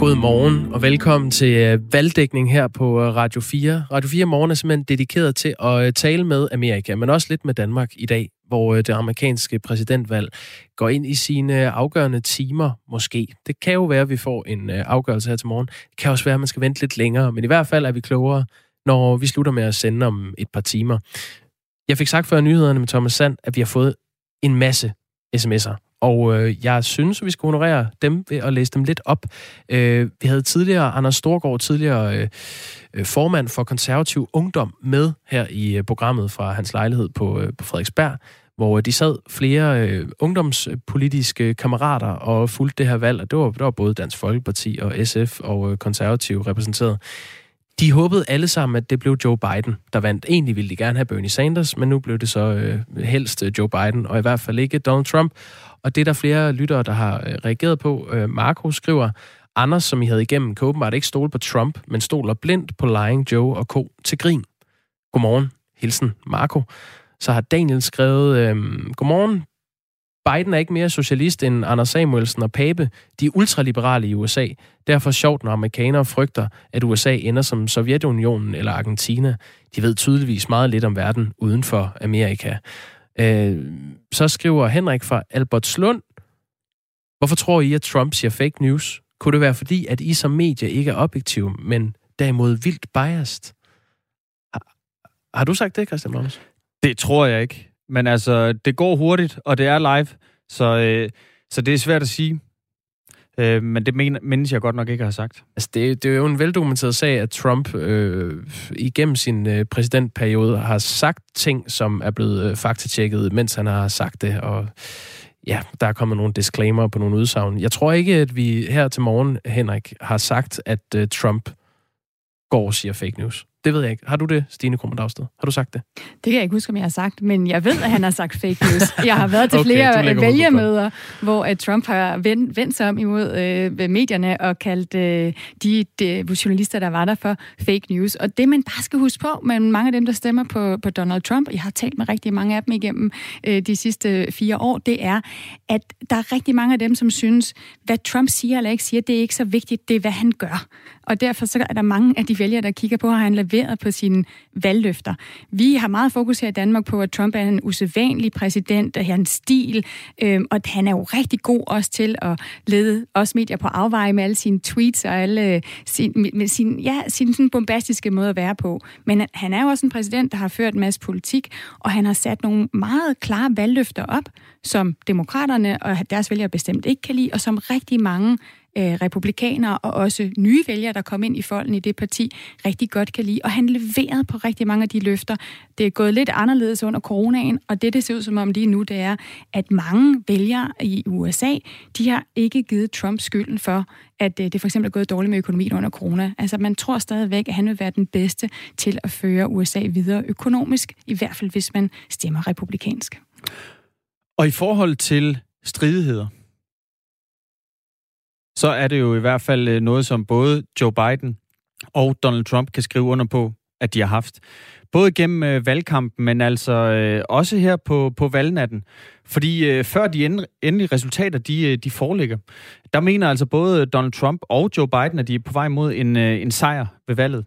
God morgen og velkommen til øh, valgdækning her på øh, Radio 4. Radio 4 Morgen er simpelthen dedikeret til at øh, tale med Amerika, men også lidt med Danmark i dag, hvor det amerikanske præsidentvalg går ind i sine afgørende timer måske. Det kan jo være, at vi får en afgørelse her til morgen. Det kan også være, at man skal vente lidt længere, men i hvert fald er vi klogere, når vi slutter med at sende om et par timer. Jeg fik sagt før nyhederne med Thomas Sand, at vi har fået en masse sms'er og øh, jeg synes, vi skal honorere dem ved at læse dem lidt op. Øh, vi havde tidligere Anders Storgård, tidligere øh, formand for konservativ ungdom, med her i øh, programmet fra hans lejlighed på, øh, på Frederiksberg, hvor øh, de sad flere øh, ungdomspolitiske kammerater og fulgte det her valg, og det var, det var både Dansk Folkeparti og SF og øh, konservativ repræsenteret. De håbede alle sammen, at det blev Joe Biden, der vandt. Egentlig ville de gerne have Bernie Sanders, men nu blev det så øh, helst øh, Joe Biden, og i hvert fald ikke Donald Trump. Og det er der flere lyttere, der har øh, reageret på. Øh, Marco skriver, Anders, som I havde igennem, kan åbenbart ikke stole på Trump, men stoler blindt på Lying Joe og Co. til grin. Godmorgen. Hilsen, Marco. Så har Daniel skrevet, øhm, Godmorgen. Biden er ikke mere socialist end Anders Samuelsen og Pape. De er ultraliberale i USA. Derfor sjovt, når amerikanere frygter, at USA ender som Sovjetunionen eller Argentina. De ved tydeligvis meget lidt om verden uden for Amerika. Øh, så skriver Henrik fra Albertslund, hvorfor tror I, at Trump siger fake news? Kunne det være fordi, at I som medie ikke er objektive, men derimod vildt biased? Har, har du sagt det, Christian Magnus? Det tror jeg ikke. Men altså, det går hurtigt, og det er live, så, øh, så det er svært at sige. Øh, men det men, mindes jeg godt nok ikke har sagt. Altså, det, det er jo en veldokumenteret sag, at Trump øh, igennem sin øh, præsidentperiode har sagt ting, som er blevet øh, faktatjekket, mens han har sagt det, og ja, der er kommet nogle disclaimer på nogle udsagn. Jeg tror ikke, at vi her til morgen, Henrik, har sagt, at øh, Trump går og siger fake news. Det ved jeg ikke. Har du det, Stine Krummer Dagsted? Har du sagt det? Det kan jeg ikke huske, om jeg har sagt, men jeg ved, at han har sagt fake news. Jeg har været til okay, flere vælgermøder, hvor uh, Trump har vendt, vendt sig om imod uh, medierne og kaldt uh, de, de journalister, der var der for fake news. Og det, man bare skal huske på, men mange af dem, der stemmer på, på Donald Trump, jeg har talt med rigtig mange af dem igennem uh, de sidste fire år, det er, at der er rigtig mange af dem, som synes, hvad Trump siger eller ikke siger, det er ikke så vigtigt, det er, hvad han gør. Og derfor så er der mange af de vælgere, der kigger på, har han leveret på sine valgløfter. Vi har meget fokus her i Danmark på, at Trump er en usædvanlig præsident, og hans stil, øh, og han er jo rigtig god også til at lede os medier på afveje med alle sine tweets og alle øh, sin, med sin, ja, sin sådan bombastiske måde at være på. Men han er jo også en præsident, der har ført en masse politik, og han har sat nogle meget klare valgløfter op, som demokraterne og deres vælgere bestemt ikke kan lide, og som rigtig mange øh, republikanere og også nye vælgere, der kom ind i folden i det parti, rigtig godt kan lide. Og han leverede på rigtig mange af de løfter. Det er gået lidt anderledes under coronaen, og det, det ser ud som om lige nu, det er, at mange vælgere i USA, de har ikke givet Trump skylden for, at øh, det for eksempel er gået dårligt med økonomien under corona. Altså man tror stadigvæk, at han vil være den bedste til at føre USA videre økonomisk, i hvert fald hvis man stemmer republikansk. Og i forhold til stridigheder, så er det jo i hvert fald øh, noget, som både Joe Biden og Donald Trump kan skrive under på, at de har haft. Både gennem øh, valgkampen, men altså øh, også her på, på valgnatten. Fordi øh, før de endelige resultater de, øh, de foreligger, der mener altså både Donald Trump og Joe Biden, at de er på vej mod en, øh, en sejr ved valget.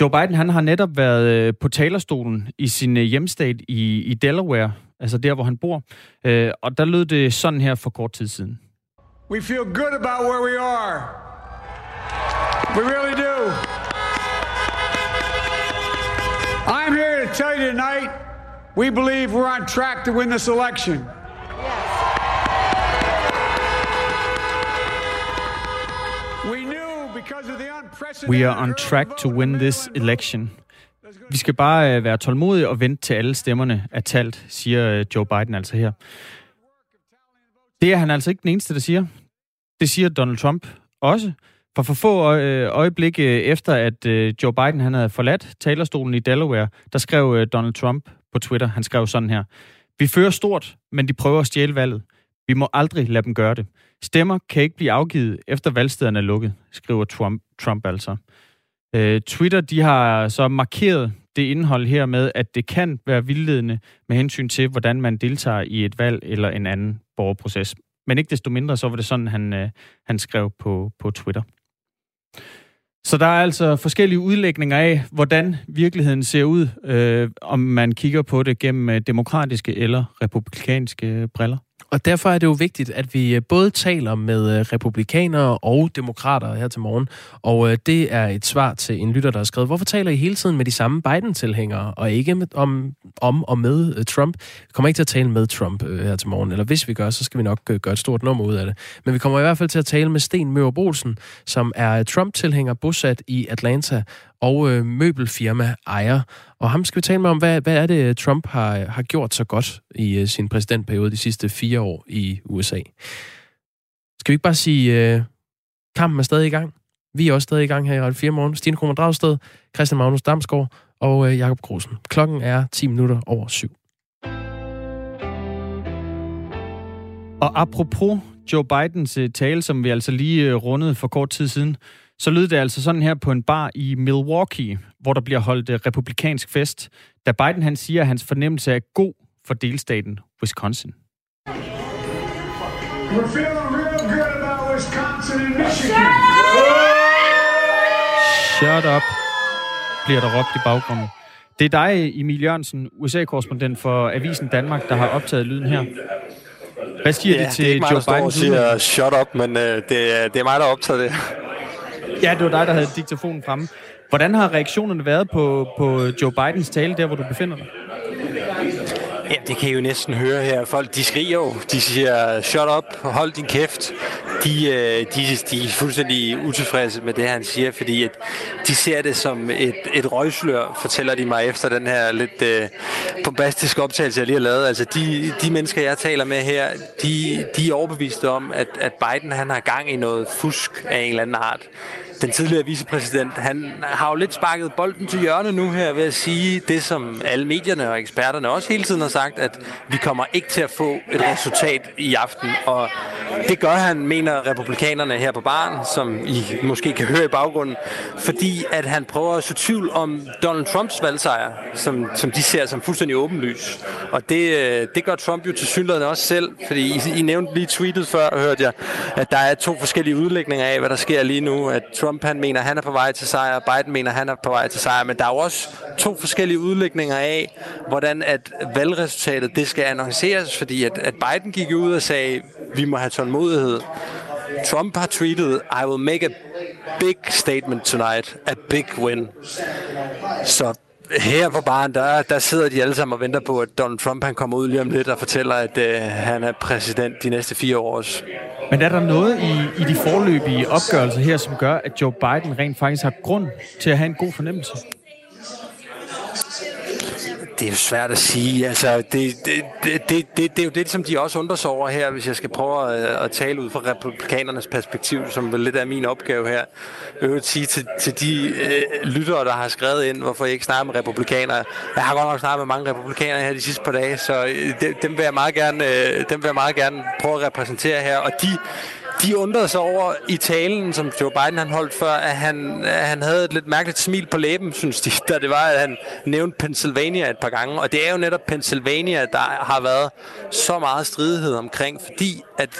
Joe Biden han har netop været øh, på talerstolen i sin øh, hjemstat i, i Delaware, altså der, hvor han bor. Øh, og der lød det sådan her for kort tid siden. We feel good about where we are. We really do. I'm here to tell you tonight, we believe we're on track to win this election. We are on track to win this election. Vi skal bare øh, være tålmodige og vente til alle stemmerne er talt, siger øh, Joe Biden altså her. Det er han altså ikke den eneste, der siger. Det siger Donald Trump også. For for få øh, øjeblikke øh, efter, at øh, Joe Biden han havde forladt talerstolen i Delaware, der skrev Donald Trump på Twitter, han skrev sådan her. Vi fører stort, men de prøver at stjæle valget. Vi må aldrig lade dem gøre det. Stemmer kan ikke blive afgivet, efter valgstederne er lukket, skriver Trump, Trump altså. Øh, Twitter de har så markeret det indhold her med, at det kan være vildledende med hensyn til, hvordan man deltager i et valg eller en anden borgerproces. Men ikke desto mindre, så var det sådan, han, øh, han skrev på, på Twitter. Så der er altså forskellige udlægninger af, hvordan virkeligheden ser ud, øh, om man kigger på det gennem øh, demokratiske eller republikanske briller. Og derfor er det jo vigtigt, at vi øh, både taler med øh, republikanere og demokrater her til morgen. Og øh, det er et svar til en lytter, der har skrevet, hvorfor taler I hele tiden med de samme Biden-tilhængere, og ikke med, om, om og med Trump? Vi kommer ikke til at tale med Trump her til morgen, eller hvis vi gør, så skal vi nok gøre et stort nummer ud af det. Men vi kommer i hvert fald til at tale med Sten Møber Bolsen, som er Trump-tilhænger bosat i Atlanta, og øh, møbelfirma ejer. Og ham skal vi tale med om, hvad, hvad er det, Trump har, har gjort så godt i øh, sin præsidentperiode de sidste fire år i USA. Skal vi ikke bare sige, øh, kampen er stadig i gang? Vi er også stadig i gang her i Radio 4 morgen. Stine Kromer Dragsted, Christian Magnus Damsgaard og øh, Jakob Grosen. Klokken er 10 minutter over syv. Og apropos Joe Bidens øh, tale, som vi altså lige øh, rundede for kort tid siden, så lød det altså sådan her på en bar i Milwaukee, hvor der bliver holdt uh, republikansk fest, da Biden han siger, at hans fornemmelse er god for delstaten Wisconsin. We're feeling real good about Wisconsin and Michigan. Shut up, bliver der råbt i baggrunden. Det er dig, Emil Jørgensen, USA-korrespondent for Avisen Danmark, der har optaget lyden her. Hvad siger ja, det til det er ikke mig, Joe Biden? Siger shut up, men uh, det, er, det er mig, der har optaget det. Ja, det var dig, der havde diktafonen fremme. Hvordan har reaktionerne været på, på Joe Bidens tale, der hvor du befinder dig? Ja, det kan I jo næsten høre her. Folk, de skriger jo. De siger, shut up, hold din kæft. De, øh, de, de er fuldstændig utilfredse med det, han siger, fordi at de ser det som et, et røgslør, fortæller de mig efter den her lidt øh, bombastiske optagelse, jeg lige har lavet. Altså, de, de mennesker, jeg taler med her, de, de er overbeviste om, at, at Biden han har gang i noget fusk af en eller anden art den tidligere vicepræsident, han har jo lidt sparket bolden til hjørne nu her ved at sige det, som alle medierne og eksperterne også hele tiden har sagt, at vi kommer ikke til at få et resultat i aften. Og det gør han, mener republikanerne her på baren, som I måske kan høre i baggrunden, fordi at han prøver at så tvivl om Donald Trumps valgsejr, som, som de ser som fuldstændig åbenlys. Og det, øh, det gør Trump jo til synligheden også selv, fordi I, I nævnte lige tweetet før, hørte jeg, at der er to forskellige udlægninger af, hvad der sker lige nu. At Trump han mener, han er på vej til sejr, Biden mener, han er på vej til sejr, men der er jo også to forskellige udlægninger af, hvordan at valgresultatet det skal annonceres, fordi at, at Biden gik ud og sagde, vi må have tålmodighed. Trump har tweetet, I will make a big statement tonight, a big win. Så her på baren, der, der sidder de alle sammen og venter på, at Donald Trump han kommer ud lige om lidt og fortæller, at øh, han er præsident de næste fire år også. Men er der noget i, i de forløbige opgørelser her, som gør, at Joe Biden rent faktisk har grund til at have en god fornemmelse? Det er jo svært at sige. Altså, det, det, det, det, det, det er jo det, som de også undrer sig over her, hvis jeg skal prøve at, at tale ud fra republikanernes perspektiv, som vel lidt er min opgave her. Jeg vil sige til, til de øh, lyttere, der har skrevet ind, hvorfor jeg ikke snakker med republikanere. Jeg har godt nok snakket med mange republikanere her de sidste par dage, så øh, dem, vil jeg meget gerne, øh, dem vil jeg meget gerne prøve at repræsentere her. Og de de undrede sig over i talen, som Joe Biden han holdt før, at han, at han havde et lidt mærkeligt smil på læben, synes de, da det var, at han nævnte Pennsylvania et par gange. Og det er jo netop Pennsylvania, der har været så meget stridighed omkring, fordi at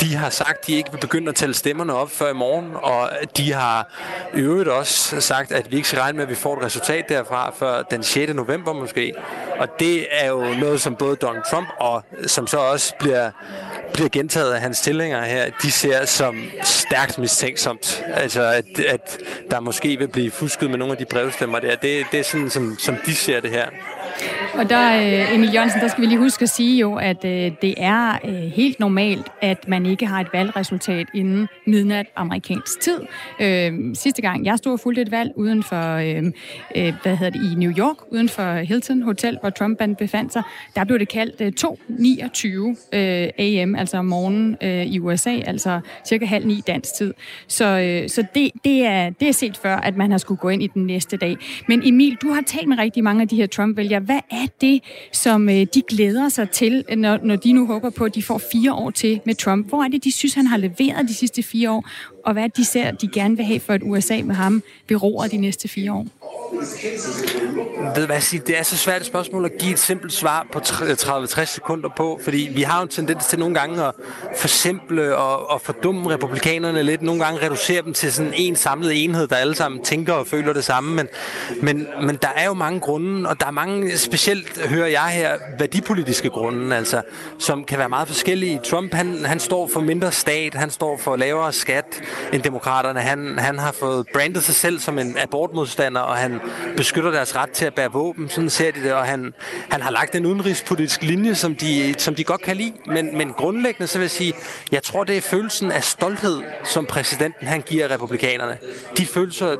de har sagt, at de ikke vil begynde at tælle stemmerne op før i morgen, og de har i øvrigt også sagt, at vi ikke skal regne med, at vi får et resultat derfra før den 6. november måske. Og det er jo noget, som både Donald Trump og som så også bliver, bliver gentaget af hans tilhængere her, de ser som stærkt mistænksomt. Altså, at, at der måske vil blive fusket med nogle af de brevstemmer der. Det, det er sådan, som, som de ser det her. Og der, øh, Emil Jørgensen, der skal vi lige huske at sige jo, at øh, det er øh, helt normalt, at man ikke har et valgresultat inden midnat amerikansk tid. Øh, sidste gang jeg stod og fulgte et valg uden for, øh, øh, hvad hedder det, i New York, uden for Hilton Hotel, hvor Trump befandt sig, der blev det kaldt 2.29 AM, altså om morgenen i USA, altså cirka halv ni dansk tid. Så, så det, det, er, det er set før, at man har skulle gå ind i den næste dag. Men Emil, du har talt med rigtig mange af de her Trump-vælgere hvad er det, som øh, de glæder sig til, når, når de nu håber på, at de får fire år til med Trump? Hvor er det, de synes, han har leveret de sidste fire år? Og hvad de ser, de gerne vil have for et USA med ham beror de næste fire år? Ved hvad sige, det er så svært et spørgsmål at give et simpelt svar på 30-60 øh, sekunder på, fordi vi har jo en tendens til nogle gange at forsimple og, og fordumme republikanerne lidt, nogle gange reducere dem til sådan en samlet enhed, der alle sammen tænker og føler det samme, men, men, men der er jo mange grunde, og der er mange, specielt hører jeg her, værdipolitiske grunde, altså, som kan være meget forskellige. Trump, han, han står for mindre stat, han står for lavere skat end demokraterne, han, han har fået brandet sig selv som en abortmodstander, og han beskytter deres ret til at bære våben. Sådan ser de det, og han, han har lagt en udenrigspolitisk linje, som de, som de godt kan lide. Men, men grundlæggende så vil jeg sige, jeg tror, det er følelsen af stolthed, som præsidenten han giver republikanerne. De, følelser,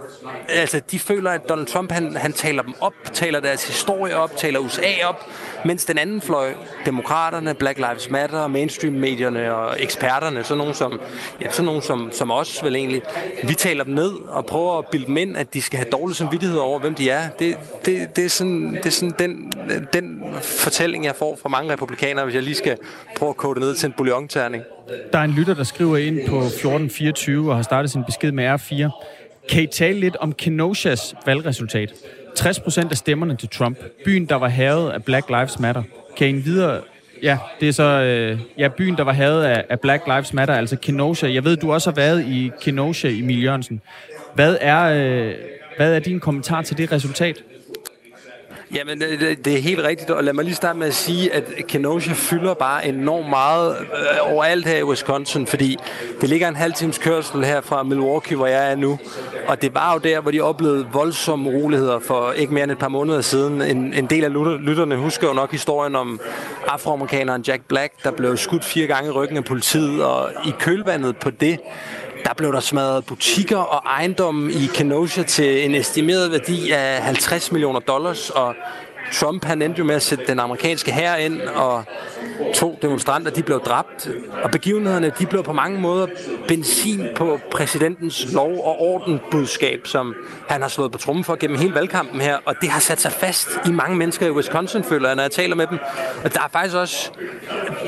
altså, de føler, at Donald Trump han, han taler dem op, taler deres historie op, taler USA op, mens den anden fløj, demokraterne, Black Lives Matter, mainstream-medierne og eksperterne, sådan nogen som, ja, sådan nogen som, som os vel egentlig, vi taler dem ned og prøver at bilde dem ind, at de skal have dårlig samvittighed over, hvem de er. Det, det, det er sådan, det er sådan den, den fortælling, jeg får fra mange republikanere, hvis jeg lige skal prøve at kode det ned til en bouillonterning. Der er en lytter, der skriver ind på 1424 og har startet sin besked med R4. Kan I tale lidt om Kenoshas valgresultat? 60 procent af stemmerne til Trump. Byen, der var havet af Black Lives Matter. Kan I videre... Ja, det er så øh, ja, byen, der var havet af, af Black Lives Matter, altså Kenosha. Jeg ved, du også har været i Kenosha, Emil Jørgensen. Hvad er, øh, hvad er din kommentar til det resultat? Jamen, det, det er helt rigtigt, og lad mig lige starte med at sige, at Kenosha fylder bare enormt meget øh, overalt her i Wisconsin, fordi det ligger en halv times kørsel her fra Milwaukee, hvor jeg er nu, og det var jo der, hvor de oplevede voldsomme uroligheder for ikke mere end et par måneder siden. En, en del af lytterne husker jo nok historien om afroamerikaneren Jack Black, der blev skudt fire gange i ryggen af politiet, og i kølvandet på det, der blev der smadret butikker og ejendomme i Kenosha til en estimeret værdi af 50 millioner dollars, og Trump han endte jo med at sætte den amerikanske hær ind, og to demonstranter de blev dræbt. Og begivenhederne de blev på mange måder benzin på præsidentens lov- og ordenbudskab, som han har slået på trummen for gennem hele valgkampen her. Og det har sat sig fast i mange mennesker i Wisconsin, føler jeg, når jeg taler med dem. Og der er faktisk også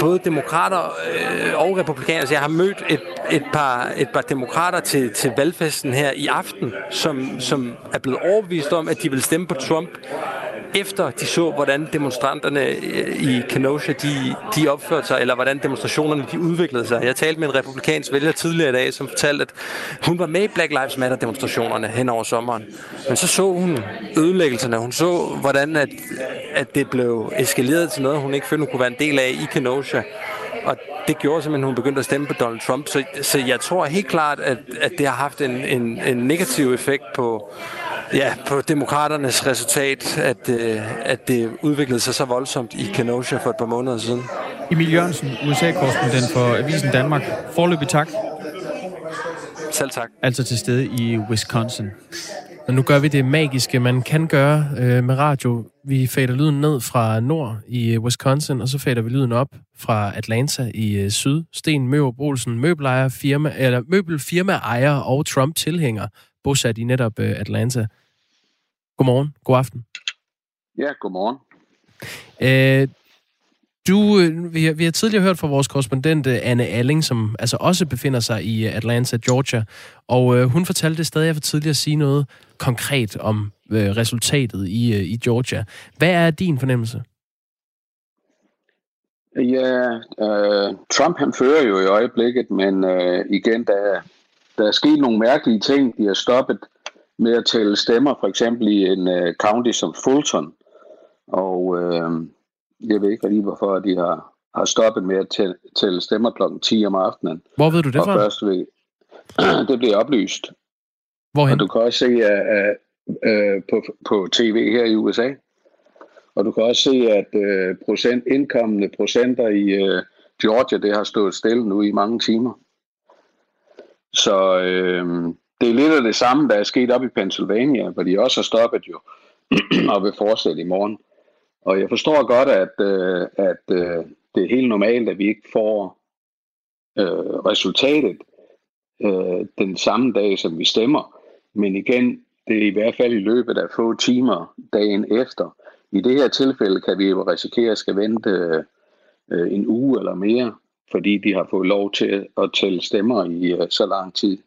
både demokrater øh, og republikanere. Så altså, jeg har mødt et, et, par, et par demokrater til, til valgfesten her i aften, som, som er blevet overbevist om, at de vil stemme på Trump efter de så, hvordan demonstranterne øh, i Kenosha, de, de opførte sig, eller hvordan demonstrationerne de udviklede sig. Jeg talte med en republikansk vælger tidligere i dag, som fortalte, at hun var med i Black Lives Matter demonstrationerne hen over sommeren. Men så så hun ødelæggelserne. Hun så, hvordan at, at det blev eskaleret til noget, hun ikke følte, hun kunne være en del af i Kenosha. Og det gjorde simpelthen, at hun begyndte at stemme på Donald Trump. Så, så jeg tror helt klart, at, at det har haft en, en, en negativ effekt på, ja, på demokraternes resultat, at, øh, at det udviklede sig så voldsomt i Kenosha for et par måneder siden. Emil Jørgensen, USA-korrespondent for Avisen Danmark. Forløbig tak. Selv tak. Altså til stede i Wisconsin. Og nu gør vi det magiske, man kan gøre øh, med radio. Vi fader lyden ned fra nord i Wisconsin, og så fader vi lyden op fra Atlanta i øh, syd. Sten Mørup Olsen, møbelejer, firma, eller møbelfirma ejer og Trump-tilhænger, bosat i netop øh, Atlanta. Godmorgen, god aften. Ja, godmorgen. Øh, du, øh, vi, har, vi har tidligere hørt fra vores korrespondent øh, Anne Alling, som altså også befinder sig i øh, Atlanta, Georgia, og øh, hun fortalte det stadig for tidligere at sige noget konkret om øh, resultatet i, øh, i Georgia. Hvad er din fornemmelse? Ja, øh, Trump han fører jo i øjeblikket, men øh, igen, der, der er sket nogle mærkelige ting. De har stoppet med at tælle stemmer, for eksempel i en uh, county som Fulton. Og uh, jeg ved ikke lige, hvorfor de har, har stoppet med at tælle, tælle stemmer klokken 10 om aftenen. Hvor ved du det fra? Først ved, det bliver oplyst. Hvorhen? Og du kan også se uh, uh, på, på tv her i USA. Og du kan også se, at uh, procent, indkommende procenter i uh, Georgia, det har stået stille nu i mange timer. Så øh, det er lidt af det samme, der er sket op i Pennsylvania, hvor de også har stoppet jo, og vil fortsætte i morgen. Og jeg forstår godt, at, øh, at øh, det er helt normalt, at vi ikke får øh, resultatet øh, den samme dag, som vi stemmer. Men igen, det er i hvert fald i løbet af få timer dagen efter. I det her tilfælde kan vi jo risikere at skal vente øh, en uge eller mere, fordi de har fået lov til at tælle stemmer i øh, så lang tid.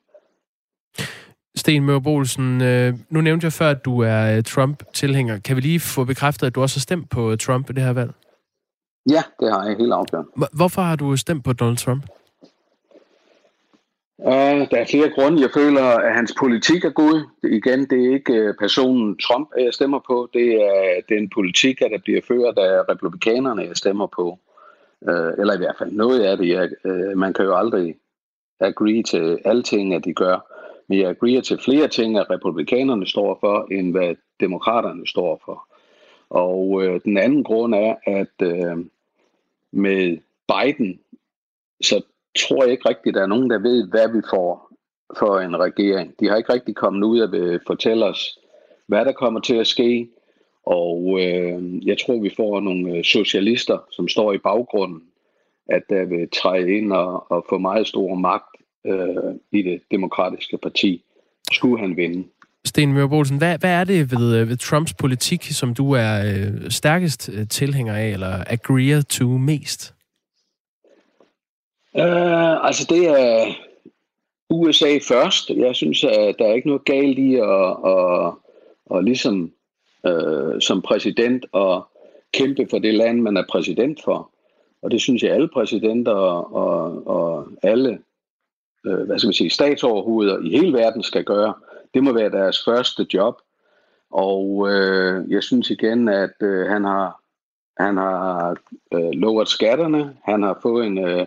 Sten Mørbolsen, øh, nu nævnte jeg før, at du er øh, Trump-tilhænger. Kan vi lige få bekræftet, at du også har stemt på øh, Trump i det her valg? Ja, det har jeg helt afgjort. Hvorfor har du stemt på Donald Trump? Uh, der er flere grunde. Jeg føler, at hans politik er god. Igen, det er ikke personen Trump, jeg stemmer på. Det er den politik, der bliver ført af republikanerne, jeg stemmer på. Uh, eller i hvert fald noget af det. Jeg, uh, man kan jo aldrig agree til alting, at de gør. Men jeg agreer til flere ting, at republikanerne står for, end hvad demokraterne står for. Og øh, den anden grund er, at øh, med Biden, så tror jeg ikke rigtigt, at der er nogen, der ved, hvad vi får for en regering. De har ikke rigtig kommet ud og vil øh, fortælle os, hvad der kommer til at ske. Og øh, jeg tror, vi får nogle øh, socialister, som står i baggrunden, at der vil træde ind og, og få meget stor magt øh, i det demokratiske parti, skulle han vinde. Sten Møller hvad, hvad er det ved, øh, ved Trumps politik, som du er øh, stærkest øh, tilhænger af, eller agreer to mest? Uh, altså det er USA først. Jeg synes, at der er ikke noget galt i at, at, at ligesom uh, som præsident at kæmpe for det land, man er præsident for. Og det synes jeg, alle præsidenter og, og, og alle øh, hvad skal man sige, statsoverhoveder i hele verden skal gøre. Det må være deres første job. Og øh, jeg synes igen, at øh, han har, han har øh, lovet skatterne. Han har fået en øh,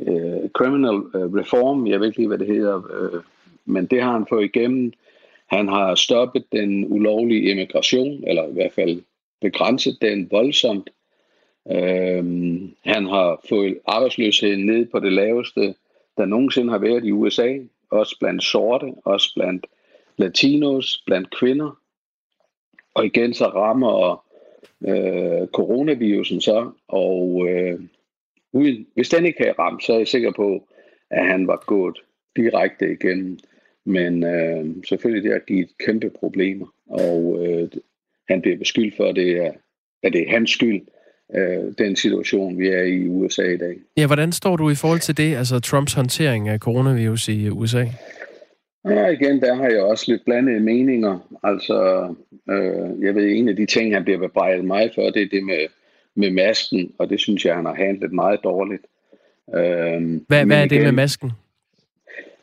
øh criminal øh, reform. Jeg ved ikke lige, hvad det hedder. Øh, men det har han fået igennem. Han har stoppet den ulovlige immigration, eller i hvert fald begrænset den voldsomt. Øh, han har fået arbejdsløsheden ned på det laveste der nogensinde har været i USA, også blandt sorte, også blandt latinos, blandt kvinder. Og igen så rammer øh, coronavirusen så, og øh, uden, hvis den ikke havde ramt, så er jeg sikker på, at han var gået direkte igennem. Men øh, selvfølgelig det har givet kæmpe problemer, og øh, han bliver beskyldt for, at det er, at det er hans skyld, øh, den situation, vi er i i USA i dag. Ja, hvordan står du i forhold til det, altså Trumps håndtering af coronavirus i USA? Ja, igen, der har jeg også lidt blandede meninger. Altså, øh, jeg ved, en af de ting, han bliver bebrejdet mig for, det er det med, med masken, og det synes jeg, han har handlet meget dårligt. Øh, hvad, hvad er det igen, med masken?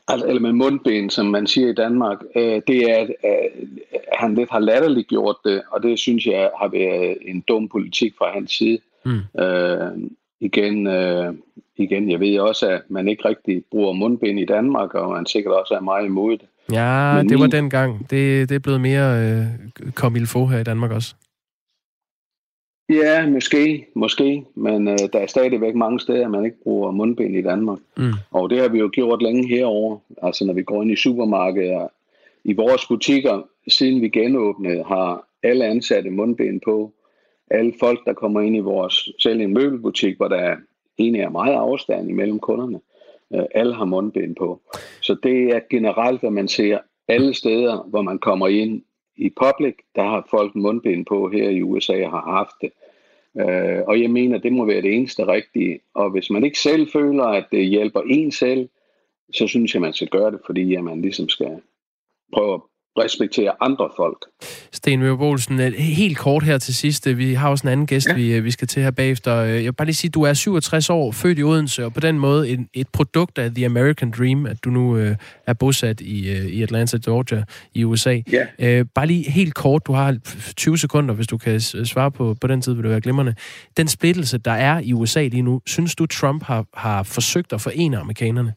Altså, eller med mundben, som man siger i Danmark, øh, det er, at øh, han lidt har latterligt gjort det, og det synes jeg har været en dum politik fra hans side. Mm. Øh, igen, øh, igen, jeg ved også, at man ikke rigtig bruger mundbind i Danmark, og man sikkert også er meget imod det. Ja, Men det var dengang. Det, det er blevet mere øh, kom her i Danmark også. Ja, måske, måske, men øh, der er stadigvæk mange steder, man ikke bruger mundbind i Danmark. Mm. Og det har vi jo gjort længe herover. Altså når vi går ind i supermarkeder, i vores butikker, siden vi genåbnede, har alle ansatte mundbind på. Alle folk, der kommer ind i vores, selv en møbelbutik, hvor der er egentlig er meget afstand imellem kunderne, øh, alle har mundbind på. Så det er generelt, hvad man ser alle steder, hvor man kommer ind i public, der har folk mundbind på her i USA og har haft det. Øh, og jeg mener, det må være det eneste rigtige. Og hvis man ikke selv føler, at det hjælper en selv, så synes jeg, man skal gøre det, fordi at man ligesom skal prøve at respektere andre folk. Sten Møber helt kort her til sidst. Vi har også en anden gæst, ja. vi, vi skal til her bagefter. Jeg vil bare lige sige, at du er 67 år, født i Odense, og på den måde et, et produkt af The American Dream, at du nu øh, er bosat i, øh, i Atlanta, Georgia i USA. Ja. Øh, bare lige helt kort, du har 20 sekunder, hvis du kan svare på, på den tid, vil det være glimrende. Den splittelse, der er i USA lige nu, synes du, Trump har, har forsøgt at forene amerikanerne?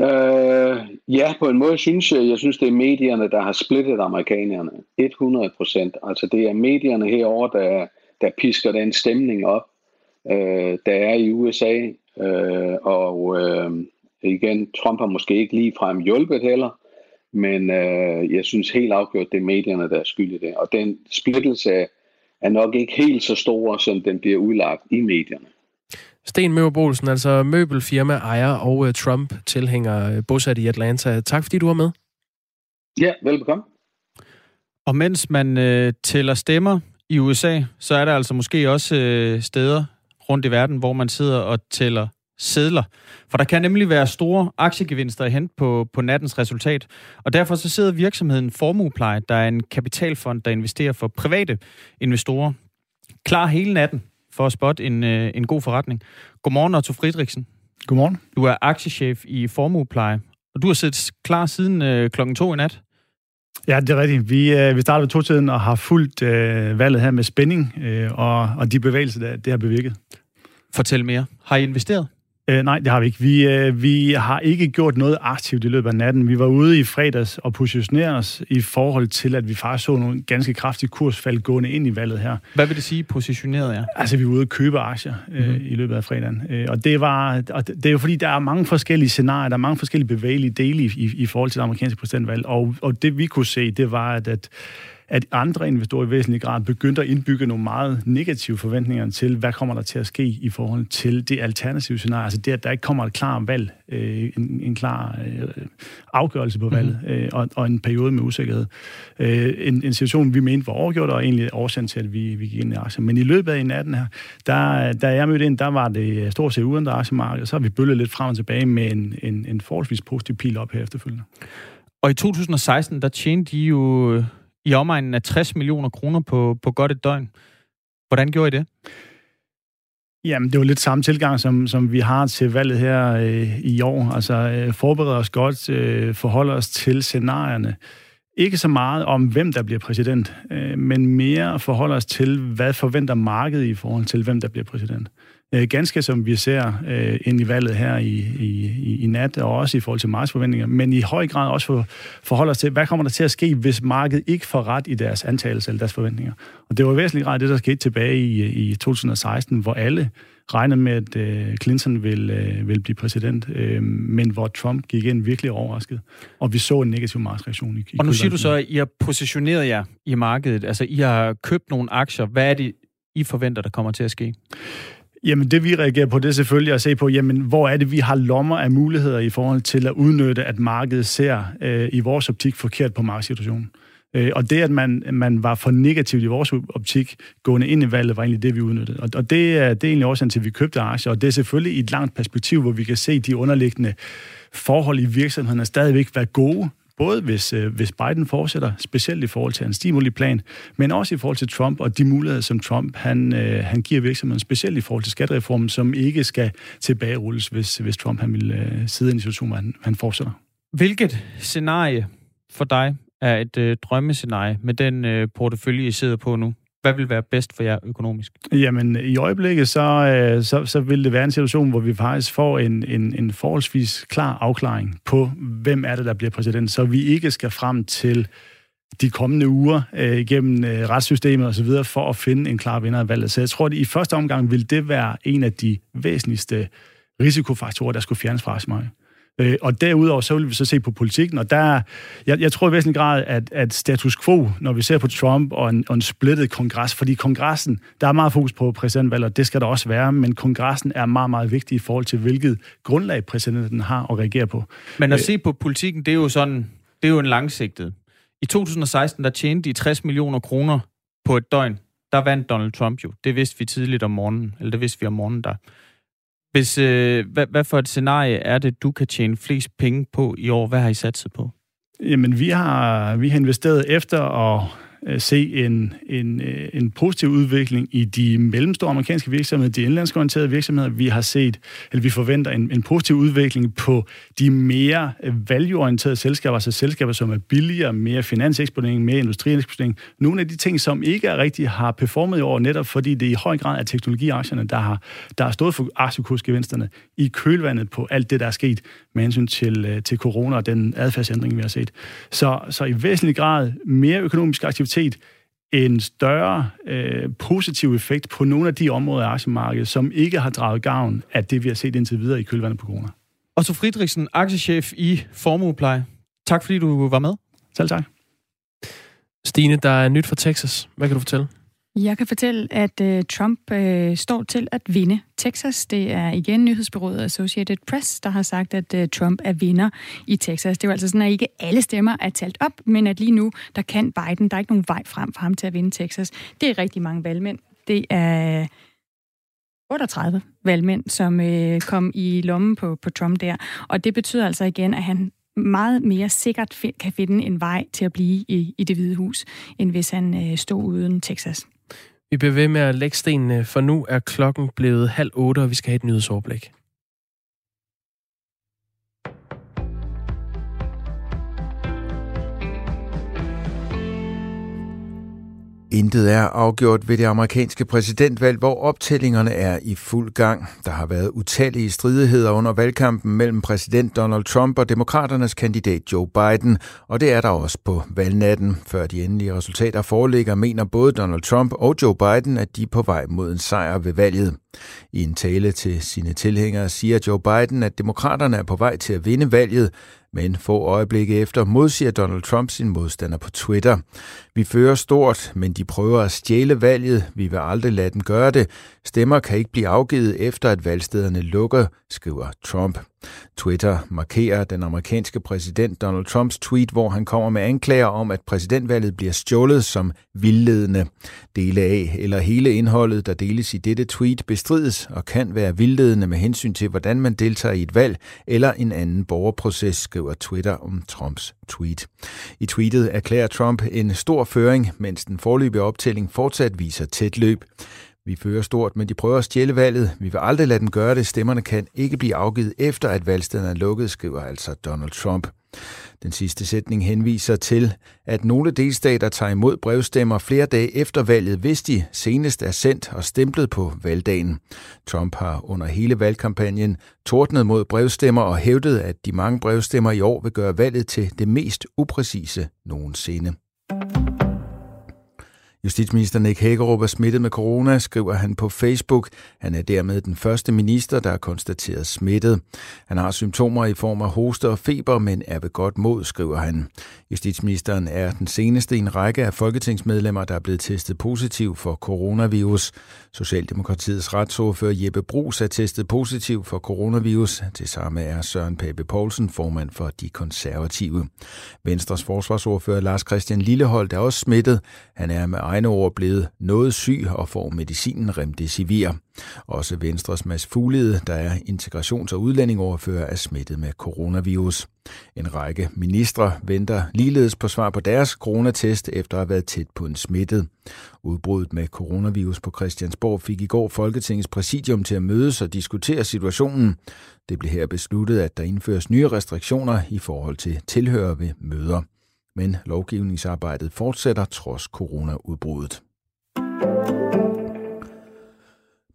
Øh, ja, på en måde synes jeg, jeg synes, det er medierne, der har splittet amerikanerne. 100 procent. Altså det er medierne herover der, der pisker den stemning op, øh, der er i USA. Øh, og øh, igen, Trump har måske ikke lige frem hjulpet heller, men øh, jeg synes helt afgjort, det er medierne, der er skyld i det. Og den splittelse er nok ikke helt så stor, som den bliver udlagt i medierne. Sten Møberbolsen, altså møbelfirma, ejer og uh, Trump-tilhænger uh, bosat i Atlanta. Tak fordi du var med. Ja, velbekomme. Og mens man uh, tæller stemmer i USA, så er der altså måske også uh, steder rundt i verden, hvor man sidder og tæller sædler. For der kan nemlig være store aktiegevinster at hente på, på nattens resultat. Og derfor så sidder virksomheden Formuepleje, der er en kapitalfond, der investerer for private investorer, klar hele natten for at spotte en, øh, en god forretning. Godmorgen, Otto Friedrichsen. Godmorgen. Du er aktiechef i Formuepleje, og du har siddet klar siden øh, klokken to i nat. Ja, det er rigtigt. Vi, øh, vi startede ved to-tiden og har fulgt øh, valget her med spænding, øh, og, og de bevægelser, der, det har bevirket. Fortæl mere. Har I investeret? Øh, nej, det har vi ikke. Vi, øh, vi har ikke gjort noget aktivt i løbet af natten. Vi var ude i fredags og positionere os i forhold til, at vi faktisk så nogle ganske kraftige kursfald gående ind i valget her. Hvad vil det sige, positioneret jer? Altså, vi var ude og købe aktier øh, mm-hmm. i løbet af fredagen. Øh, og det var, og det er jo fordi, der er mange forskellige scenarier, der er mange forskellige bevægelige dele i, i, i forhold til det amerikanske præsidentvalg. Og, og det vi kunne se, det var, at, at at andre investorer i væsentlig grad begyndte at indbygge nogle meget negative forventninger til, hvad kommer der til at ske i forhold til det alternative scenarie. Altså det, at der ikke kommer et klar valg, øh, en, en klar øh, afgørelse på valget, mm-hmm. øh, og, og en periode med usikkerhed. Øh, en, en situation, vi mente var overgjort, og egentlig årsagen til, at vi, vi gik ind i aktier. Men i løbet af natten her, der, da jeg mødte ind, der var det stort set uden aktiemarked, og så har vi bølget lidt frem og tilbage med en, en, en forholdsvis positiv pil op her efterfølgende. Og i 2016, der tjente de jo i omegnen af 60 millioner kroner på, på godt et døgn. Hvordan gjorde I det? Jamen, det var lidt samme tilgang, som, som vi har til valget her øh, i år. Altså, øh, forberede os godt, øh, forholde os til scenarierne. Ikke så meget om, hvem der bliver præsident, øh, men mere forholde os til, hvad forventer markedet i forhold til, hvem der bliver præsident. Øh, ganske som vi ser øh, ind i valget her i, i, i nat, og også i forhold til markedsforventninger, men i høj grad også for, forholde os til, hvad kommer der til at ske, hvis markedet ikke får ret i deres antagelse eller deres forventninger. Og det var væsentligt grad det, der skete tilbage i, i 2016, hvor alle regnede med, at øh, Clinton ville, øh, ville blive præsident, øh, men hvor Trump gik ind virkelig overrasket. Og vi så en negativ markedsreaktion i, i Og nu siger du så, at I har positioneret jer i markedet. Altså, I har købt nogle aktier. Hvad er det, I forventer, der kommer til at ske? Jamen, det vi reagerer på, det er selvfølgelig at se på, jamen, hvor er det, vi har lommer af muligheder i forhold til at udnytte, at markedet ser øh, i vores optik forkert på markedssituationen. Øh, og det, at man, man var for negativt i vores optik gående ind i valget, var egentlig det, vi udnyttede. Og, og det, er, det er egentlig årsagen til, at vi købte aktier, og det er selvfølgelig i et langt perspektiv, hvor vi kan se de underliggende forhold i virksomheden stadigvæk være gode, Både hvis, øh, hvis Biden fortsætter, specielt i forhold til hans stimuliplan, men også i forhold til Trump og de muligheder, som Trump han, øh, han giver virksomheden, specielt i forhold til skattereformen, som ikke skal tilbagerulles, hvis, hvis Trump han vil øh, sidde i en situation, hvor han, han fortsætter. Hvilket scenarie for dig er et øh, drømmescenarie med den øh, portefølje, I sidder på nu? Hvad vil være bedst for jer økonomisk? Jamen, i øjeblikket, så, øh, så, så vil det være en situation, hvor vi faktisk får en, en, en forholdsvis klar afklaring på, hvem er det, der bliver præsident, så vi ikke skal frem til de kommende uger øh, igennem øh, retssystemet osv. for at finde en klar vinder af valget. Så jeg tror, at i første omgang vil det være en af de væsentligste risikofaktorer, der skulle fjernes fra mig. Øh, og derudover, så vil vi så se på politikken, og der, jeg, jeg tror i væsentlig grad, at, at status quo, når vi ser på Trump og en, og en splittet kongres, fordi kongressen, der er meget fokus på præsidentvalget, og det skal der også være, men kongressen er meget, meget vigtig i forhold til, hvilket grundlag præsidenten har at reagere på. Men at øh, se på politikken, det er jo sådan, det er jo en langsigtet. I 2016, der tjente de 60 millioner kroner på et døgn. Der vandt Donald Trump jo. Det vidste vi tidligt om morgenen, eller det vidste vi om morgenen der. Hvis, øh, hvad, hvad for et scenarie er det, du kan tjene flest penge på i år? Hvad har I satset på? Jamen, vi har, vi har investeret efter at Øh, se en, en, øh, en positiv udvikling i de mellemstore amerikanske virksomheder, de indlandske orienterede virksomheder. Vi har set, eller vi forventer en, en positiv udvikling på de mere øh, value-orienterede selskaber, altså selskaber, som er billigere, mere finanseksponering, mere industrieksponering. Nogle af de ting, som ikke er rigtig har performet i år, netop fordi det i høj grad er teknologiaktierne, der har, der har stået for aktiekursgevinsterne i kølvandet på alt det, der er sket med hensyn til, til corona og den adfærdsændring, vi har set. Så, så i væsentlig grad mere økonomisk aktivitet set en større øh, positiv effekt på nogle af de områder af aktiemarkedet, som ikke har draget gavn af det, vi har set indtil videre i kølvandet på corona. så Friedrichsen, aktiechef i Formuepleje. Tak fordi du var med. Selv tak. Stine, der er nyt fra Texas. Hvad kan du fortælle? Jeg kan fortælle, at øh, Trump øh, står til at vinde Texas. Det er igen nyhedsbyrået Associated Press, der har sagt, at øh, Trump er vinder i Texas. Det er jo altså sådan, at ikke alle stemmer er talt op, men at lige nu, der kan Biden, der er ikke nogen vej frem for ham til at vinde Texas. Det er rigtig mange valgmænd. Det er 38 valgmænd, som øh, kom i lommen på, på Trump der. Og det betyder altså igen, at han meget mere sikkert kan finde en vej til at blive i, i det hvide hus, end hvis han øh, stod uden Texas. Vi bliver ved med at lægge stenene, for nu er klokken blevet halv otte, og vi skal have et nyhedsoverblik. Intet er afgjort ved det amerikanske præsidentvalg, hvor optællingerne er i fuld gang. Der har været utallige stridigheder under valgkampen mellem præsident Donald Trump og demokraternes kandidat Joe Biden, og det er der også på valgnatten. Før de endelige resultater foreligger, mener både Donald Trump og Joe Biden, at de er på vej mod en sejr ved valget. I en tale til sine tilhængere siger Joe Biden, at demokraterne er på vej til at vinde valget, men få øjeblikke efter modsiger Donald Trump sin modstander på Twitter. Vi fører stort, men de prøver at stjæle valget. Vi vil aldrig lade dem gøre det. Stemmer kan ikke blive afgivet efter, at valgstederne lukker, skriver Trump. Twitter markerer den amerikanske præsident Donald Trumps tweet, hvor han kommer med anklager om, at præsidentvalget bliver stjålet som vildledende. Dele af eller hele indholdet, der deles i dette tweet, bestrides og kan være vildledende med hensyn til, hvordan man deltager i et valg eller en anden borgerproces, skriver Twitter om Trumps tweet. I tweetet erklærer Trump en stor føring, mens den forløbige optælling fortsat viser tæt løb. Vi fører stort, men de prøver at stjæle valget. Vi vil aldrig lade dem gøre det. Stemmerne kan ikke blive afgivet efter, at valgstederne er lukket, skriver altså Donald Trump. Den sidste sætning henviser til, at nogle delstater tager imod brevstemmer flere dage efter valget, hvis de senest er sendt og stemplet på valgdagen. Trump har under hele valgkampagnen tordnet mod brevstemmer og hævdet, at de mange brevstemmer i år vil gøre valget til det mest upræcise nogensinde. Justitsminister Nick Hækkerup er smittet med corona, skriver han på Facebook. Han er dermed den første minister, der er konstateret smittet. Han har symptomer i form af hoste og feber, men er ved godt mod, skriver han. Justitsministeren er den seneste i en række af folketingsmedlemmer, der er blevet testet positiv for coronavirus. Socialdemokratiets retsordfører Jeppe Brugs er testet positiv for coronavirus. Til samme er Søren Pape Poulsen formand for De Konservative. Venstres forsvarsordfører Lars Christian Lillehold er også smittet. Han er med egne ord blevet noget syg og får medicinen Remdesivir. Også Venstres Mads Fuglede, der er integrations- og udlændingoverfører, er smittet med coronavirus. En række ministre venter ligeledes på svar på deres coronatest efter at have været tæt på en smittet. Udbruddet med coronavirus på Christiansborg fik i går Folketingets præsidium til at mødes og diskutere situationen. Det blev her besluttet, at der indføres nye restriktioner i forhold til tilhører ved møder men lovgivningsarbejdet fortsætter trods coronaudbruddet.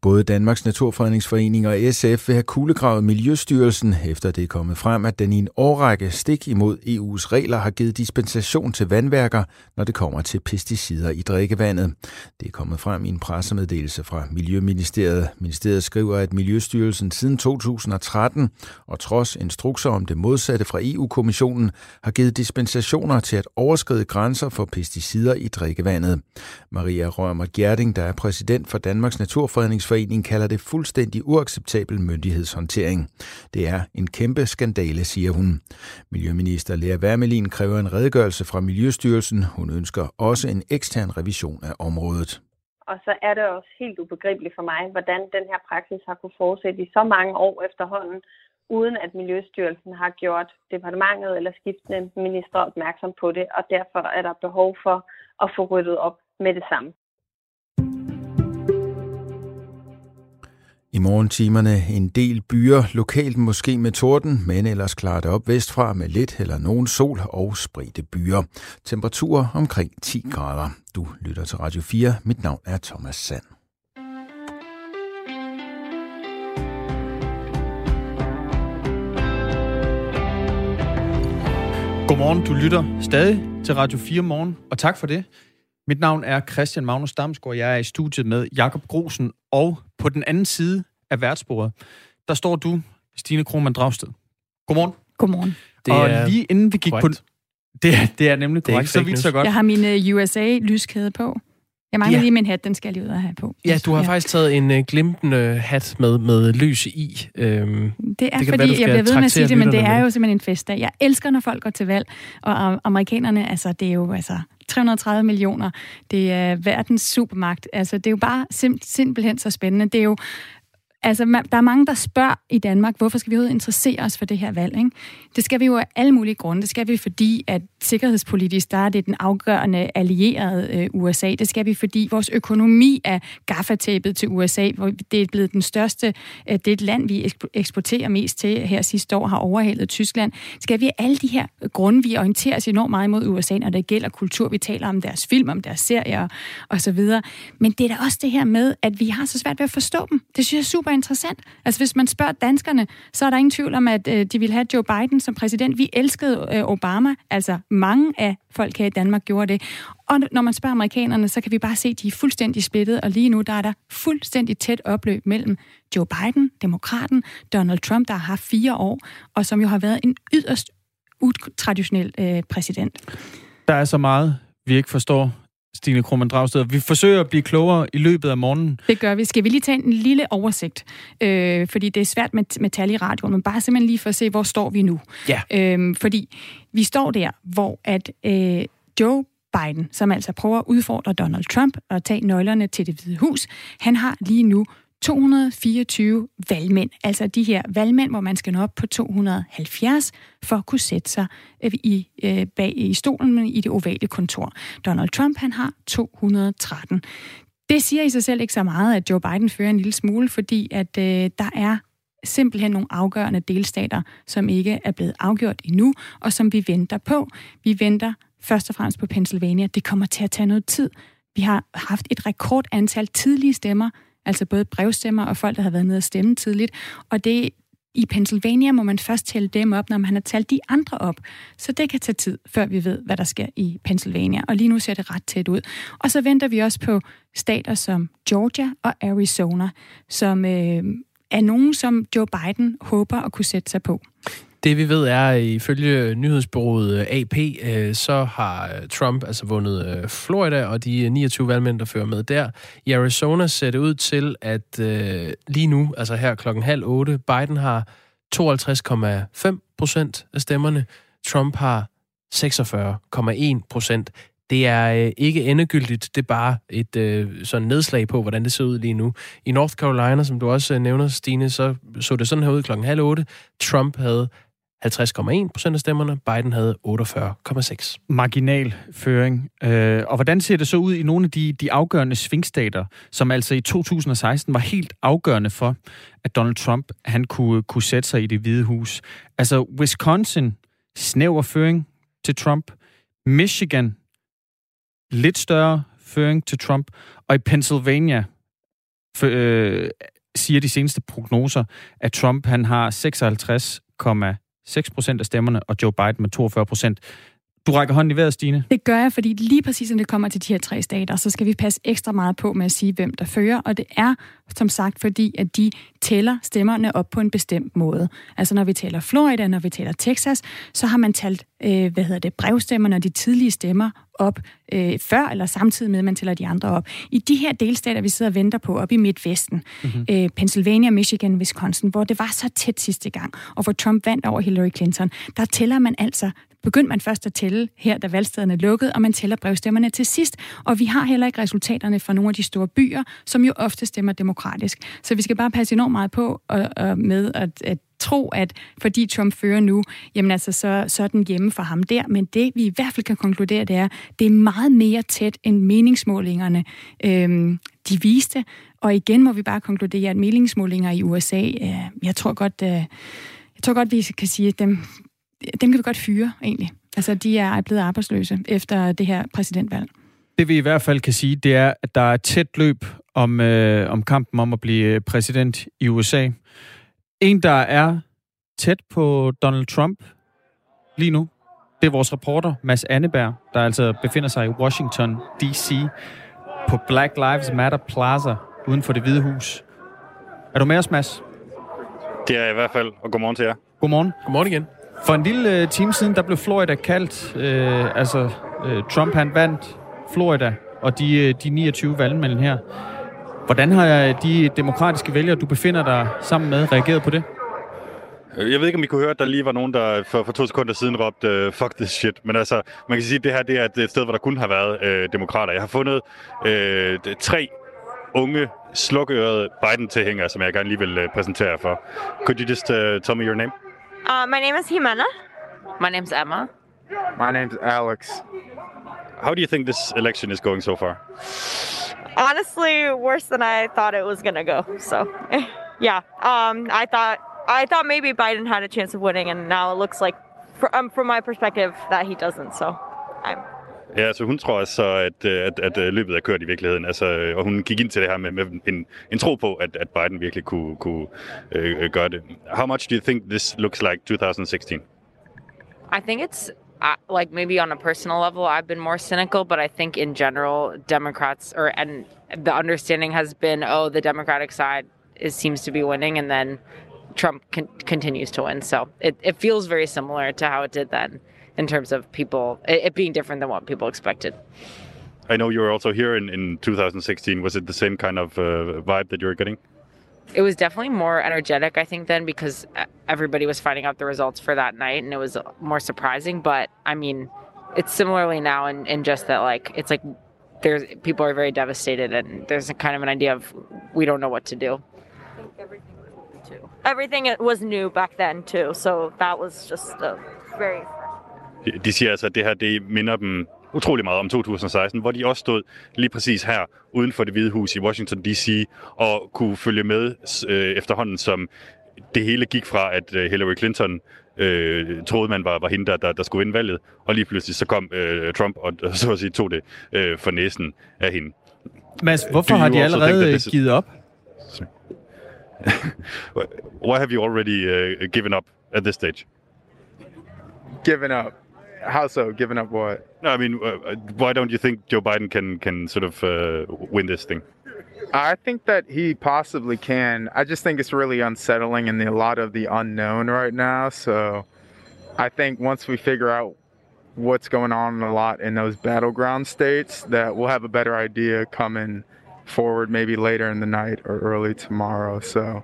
Både Danmarks Naturfredningsforening og SF vil have kuglegravet Miljøstyrelsen, efter det er kommet frem, at den i en årrække stik imod EU's regler har givet dispensation til vandværker, når det kommer til pesticider i drikkevandet. Det er kommet frem i en pressemeddelelse fra Miljøministeriet. Ministeriet skriver, at Miljøstyrelsen siden 2013 og trods instrukser om det modsatte fra EU-kommissionen har givet dispensationer til at overskride grænser for pesticider i drikkevandet. Maria Rømer Gjerding, der er præsident for Danmarks Naturfredningsforening, Forening kalder det fuldstændig uacceptabel myndighedshåndtering. Det er en kæmpe skandale, siger hun. Miljøminister Lea Wermelin kræver en redegørelse fra Miljøstyrelsen. Hun ønsker også en ekstern revision af området. Og så er det også helt ubegribeligt for mig, hvordan den her praksis har kunne fortsætte i så mange år efterhånden, uden at Miljøstyrelsen har gjort departementet eller skiftende minister opmærksom på det, og derfor er der behov for at få ryddet op med det samme. I morgentimerne en del byer, lokalt måske med torden, men ellers klarer det op vestfra med lidt eller nogen sol og spredte byer. Temperaturer omkring 10 grader. Du lytter til Radio 4. Mit navn er Thomas Sand. Godmorgen, du lytter stadig til Radio 4 morgen, og tak for det. Mit navn er Christian Magnus Damsgaard. Jeg er i studiet med Jakob Grosen, og på den anden side af værtsbordet, der står du, Stine Krohmann Dragsted. Godmorgen. Godmorgen. Det og er lige inden vi gik korrekt. på... Det er, det er nemlig korrekt, det er så vidt så godt. Jeg har min uh, øh, USA-lyskæde på. Jeg mangler ja. lige min hat, den skal jeg lige ud og have på. Ja, du har ja. faktisk taget en uh, glimtende hat med, med lys i. Øhm, det er det fordi, være, jeg bliver ved med at sige det, men det er jo simpelthen en festdag. Jeg elsker, når folk går til valg, og amerikanerne, altså, det er jo altså 330 millioner. Det er verdens supermagt. Altså, det er jo bare sim- simpelthen så spændende. Det er jo Altså, der er mange, der spørger i Danmark, hvorfor skal vi overhovedet interessere os for det her valg? Ikke? Det skal vi jo af alle mulige grunde. Det skal vi, fordi at sikkerhedspolitisk, der er det den afgørende allierede øh, USA. Det skal vi, fordi vores økonomi er gaffatæbet til USA, hvor det er blevet den største, øh, det er et land, vi eksporterer mest til her sidste år, har overhalet Tyskland. Skal vi alle de her grunde, vi orienterer os enormt meget mod USA, når det gælder kultur, vi taler om deres film, om deres serier og så videre. Men det er da også det her med, at vi har så svært ved at forstå dem. Det synes jeg er super interessant. Altså hvis man spørger danskerne, så er der ingen tvivl om, at øh, de vil have Joe Biden som præsident. Vi elskede øh, Obama, altså mange af folk her i Danmark gjorde det. Og når man spørger amerikanerne, så kan vi bare se, at de er fuldstændig splittet, og lige nu der er der fuldstændig tæt opløb mellem Joe Biden, demokraten, Donald Trump, der har haft fire år, og som jo har været en yderst utraditionel øh, præsident. Der er så meget, vi ikke forstår Stine Krohmann Dragsted. Vi forsøger at blive klogere i løbet af morgenen. Det gør vi. Skal vi lige tage en lille oversigt? Øh, fordi det er svært med, med tal i radioen, men bare simpelthen lige for at se, hvor står vi nu. Ja. Øh, fordi vi står der, hvor at øh, Joe Biden, som altså prøver at udfordre Donald Trump og tage nøglerne til det hvide hus, han har lige nu 224 valgmænd, altså de her valgmænd, hvor man skal nå op på 270 for at kunne sætte sig øh, i, øh, bag i stolen i det ovale kontor. Donald Trump, han har 213. Det siger i sig selv ikke så meget, at Joe Biden fører en lille smule, fordi at øh, der er simpelthen nogle afgørende delstater, som ikke er blevet afgjort endnu, og som vi venter på. Vi venter først og fremmest på Pennsylvania. Det kommer til at tage noget tid. Vi har haft et rekordantal tidlige stemmer, altså både brevstemmer og folk, der har været nede og stemme tidligt. Og det, i Pennsylvania må man først tælle dem op, når man har talt de andre op. Så det kan tage tid, før vi ved, hvad der sker i Pennsylvania. Og lige nu ser det ret tæt ud. Og så venter vi også på stater som Georgia og Arizona, som øh, er nogen, som Joe Biden håber at kunne sætte sig på. Det vi ved er, at ifølge nyhedsbureauet øh, AP, øh, så har øh, Trump altså vundet Florida, og de 29 valgmænd, der fører med der. I Arizona ser det ud til, at lige nu, altså her klokken halv otte, Biden har 52,5 procent af stemmerne. Trump har 46,1 procent. Det er øh, ikke endegyldigt, det er bare et øh, sådan nedslag på, hvordan det ser ud lige nu. I North Carolina, som du også øh, nævner, Stine, så så det sådan her ud klokken halv otte. Trump havde 50,1 procent af stemmerne. Biden havde 48,6. Marginal føring. Øh, og hvordan ser det så ud i nogle af de, de afgørende svingstater, som altså i 2016 var helt afgørende for, at Donald Trump han kunne, kunne sætte sig i det hvide hus? Altså Wisconsin, snæver føring til Trump. Michigan, lidt større føring til Trump. Og i Pennsylvania for, øh, siger de seneste prognoser, at Trump han har 56, 6 procent af stemmerne, og Joe Biden med 42 procent. Du rækker hånden i vejret, Stine. Det gør jeg, fordi lige præcis når det kommer til de her tre stater, så skal vi passe ekstra meget på med at sige, hvem der fører. Og det er, som sagt, fordi at de tæller stemmerne op på en bestemt måde. Altså når vi taler Florida, når vi taler Texas, så har man talt, øh, hvad hedder det, brevstemmerne og de tidlige stemmer op øh, før eller samtidig med, at man tæller de andre op. I de her delstater, vi sidder og venter på, op i Midtvesten, mm-hmm. øh, Pennsylvania, Michigan, Wisconsin, hvor det var så tæt sidste gang, og hvor Trump vandt over Hillary Clinton, der tæller man altså begyndte man først at tælle her, da valgstederne lukkede, og man tæller brevstemmerne til sidst. Og vi har heller ikke resultaterne fra nogle af de store byer, som jo ofte stemmer demokratisk. Så vi skal bare passe enormt meget på og, og med at, at tro, at fordi Trump fører nu, jamen altså, så, så er den hjemme for ham der. Men det, vi i hvert fald kan konkludere, det er, det er meget mere tæt end meningsmålingerne, øhm, de viste. Og igen må vi bare konkludere, at meningsmålinger i USA, øh, jeg tror godt, øh, jeg tror godt, vi kan sige, at dem, dem kan vi godt fyre, egentlig. Altså, de er blevet arbejdsløse efter det her præsidentvalg. Det vi i hvert fald kan sige, det er, at der er et tæt løb om, øh, om kampen om at blive præsident i USA. En, der er tæt på Donald Trump lige nu, det er vores reporter, Mads Anneberg, der altså befinder sig i Washington, D.C. på Black Lives Matter Plaza uden for det hvide hus. Er du med os, Mads? Det er jeg i hvert fald, og godmorgen til jer. Godmorgen. Godmorgen igen. For en lille uh, time siden, der blev Florida kaldt. øh, altså, øh, Trump han vandt Florida, og de, øh, de 29 valgmænd her. Hvordan har øh, de demokratiske vælgere, du befinder dig sammen med, reageret på det? Jeg ved ikke, om I kunne høre, at der lige var nogen, der for, for to sekunder siden råbte, fuck this shit. Men altså, man kan sige, at det her det er et sted, hvor der kun har været øh, demokrater. Jeg har fundet øh, tre unge, slukørede Biden-tilhængere, som jeg gerne lige vil præsentere for. Could you just uh, tell me your name? Uh, my name is Jimena. My name's Emma. My name's Alex. How do you think this election is going so far? Honestly, worse than I thought it was gonna go. So, yeah. Um, I thought I thought maybe Biden had a chance of winning, and now it looks like, for, um, from my perspective, that he doesn't. So, I'm. Ja, altså hun tror altså, at, at, at, at løbet er kørt i virkeligheden. Altså, og hun gik ind til det her med, med en, en tro på, at, at Biden virkelig kunne, kunne øh, gøre det. How much do you think this looks like 2016? I think it's uh, like maybe on a personal level, I've been more cynical, but I think in general, Democrats or and the understanding has been, oh, the Democratic side is seems to be winning, and then Trump con- continues to win. So it, it feels very similar to how it did then in terms of people it, it being different than what people expected. I know you were also here in, in 2016. Was it the same kind of uh, vibe that you were getting? It was definitely more energetic, I think, then because everybody was finding out the results for that night and it was more surprising. But I mean, it's similarly now in, in just that, like, it's like there's people are very devastated and there's a kind of an idea of we don't know what to do. everything was new too. Everything was new back then too, so that was just a very. De siger altså, at det her det minder dem utrolig meget om 2016, hvor de også stod lige præcis her uden for det hvide hus i Washington D.C. og kunne følge med øh, efterhånden, som det hele gik fra, at øh, Hillary Clinton øh, troede, man var, var hende, der, der, der skulle vinde valget, og lige pludselig så kom øh, Trump og så at sige, tog det øh, for næsen af hende. Mads, hvorfor har de allerede givet op? Why have you already uh, given up at this stage? Given up? How so? Given up what? No, I mean, uh, why don't you think Joe Biden can can sort of uh, win this thing? I think that he possibly can. I just think it's really unsettling and a lot of the unknown right now. So I think once we figure out what's going on a lot in those battleground states, that we'll have a better idea coming forward maybe later in the night or early tomorrow. So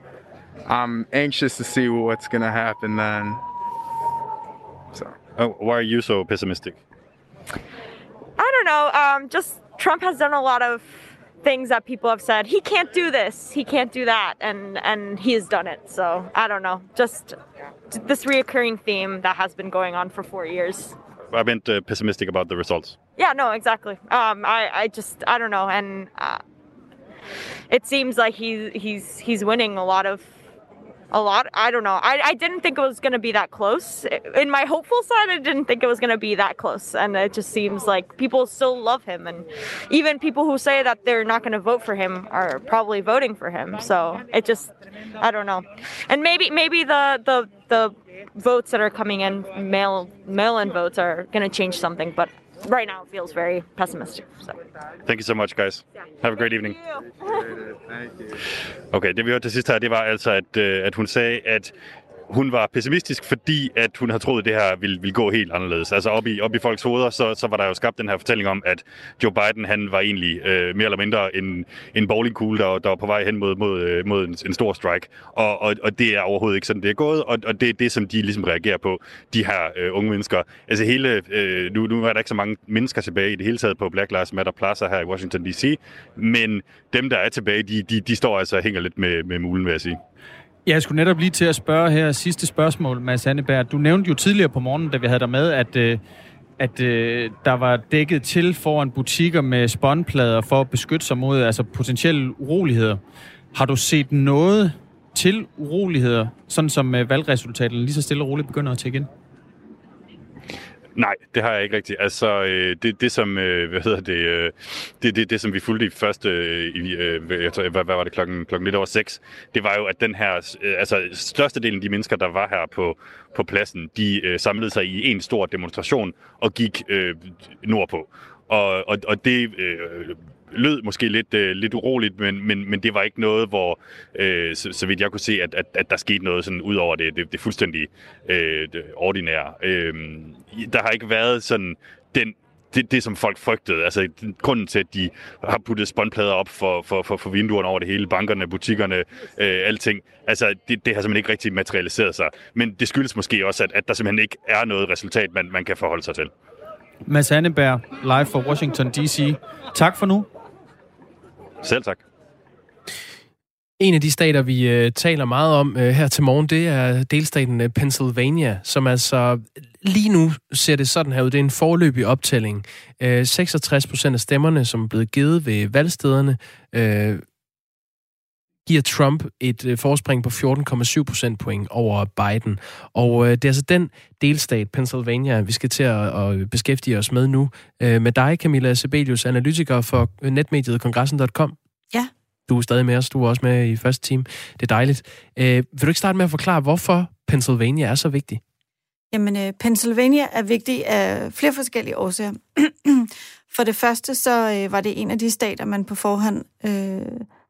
I'm anxious to see what's going to happen then. Uh, why are you so pessimistic? I don't know. Um, just Trump has done a lot of things that people have said he can't do this, he can't do that, and and he has done it. So I don't know. Just this reoccurring theme that has been going on for four years. I meant uh, pessimistic about the results. Yeah, no, exactly. Um, I I just I don't know, and uh, it seems like he he's he's winning a lot of a lot. I don't know. I, I didn't think it was going to be that close. In my hopeful side, I didn't think it was going to be that close. And it just seems like people still love him. And even people who say that they're not going to vote for him are probably voting for him. So it just, I don't know. And maybe, maybe the, the, the votes that are coming in, mail, mail-in votes are going to change something. But right now it feels very pessimistic. So. Thank you so much, guys. Have a great evening. Okay, det vi hørte til sidst her, det var altså, at, øh, at hun sagde, at hun var pessimistisk, fordi at hun havde troet, at det her ville, ville gå helt anderledes. Altså op i, op i folks hoveder, så, så var der jo skabt den her fortælling om, at Joe Biden han var egentlig øh, mere eller mindre en, en bowlingkugle, der, der var på vej hen mod, mod, øh, mod en, en stor strike. Og, og, og det er overhovedet ikke sådan, det er gået, og, og det er det, som de ligesom reagerer på, de her øh, unge mennesker. Altså hele, øh, nu, nu er der ikke så mange mennesker tilbage i det hele taget på Black Lives Matter pladser her i Washington D.C., men dem, der er tilbage, de, de, de står altså og hænger lidt med, med mulen, vil jeg sige. Jeg skulle netop lige til at spørge her sidste spørgsmål, Mads Anneberg. Du nævnte jo tidligere på morgenen, da vi havde dig med, at, øh, at øh, der var dækket til foran butikker med spåndplader for at beskytte sig mod altså potentielle uroligheder. Har du set noget til uroligheder, sådan som øh, valgresultatet lige så stille og roligt begynder at tække ind? Nej, det har jeg ikke rigtigt. Altså, øh, det, det som, øh, hvad hedder det, øh, det, det, det, som vi fulgte i første, øh, i, øh, jeg tror, hvad, hvad var det, klokken, klokken lidt over seks, det var jo, at den her, øh, altså, størstedelen af de mennesker, der var her på, på pladsen, de øh, samlede sig i en stor demonstration og gik øh, nordpå. Og, og, og det øh, lød måske lidt, øh, lidt uroligt, men, men, men det var ikke noget, hvor, øh, så, så vidt jeg kunne se, at, at, at der skete noget sådan ud over det, det, det fuldstændig øh, det ordinære. Øh, der har ikke været sådan den det, det, som folk frygtede. Altså, grunden til, at de har puttet spåndplader op for, for, for, for vinduerne over det hele, bankerne, butikkerne, øh, alting, altså, det, det har simpelthen ikke rigtig materialiseret sig. Men det skyldes måske også, at, at der simpelthen ikke er noget resultat, man, man kan forholde sig til. Mads Anneberg, live fra Washington D.C. Tak for nu. Selv tak. En af de stater, vi øh, taler meget om øh, her til morgen, det er delstaten øh, Pennsylvania, som altså lige nu ser det sådan her ud. Det er en forløbig optælling. Øh, 66 procent af stemmerne, som er blevet givet ved valgstederne, øh, giver Trump et øh, forspring på 14,7 procentpoint over Biden. Og øh, det er altså den delstat, Pennsylvania, vi skal til at, at beskæftige os med nu. Øh, med dig, Camilla Sebelius, analytiker for øh, netmediet kongressen.com. Ja. Du er stadig med os. Du er også med i første time. Det er dejligt. Øh, vil du ikke starte med at forklare, hvorfor Pennsylvania er så vigtig? Jamen, øh, Pennsylvania er vigtig af flere forskellige årsager. For det første, så øh, var det en af de stater, man på forhånd øh,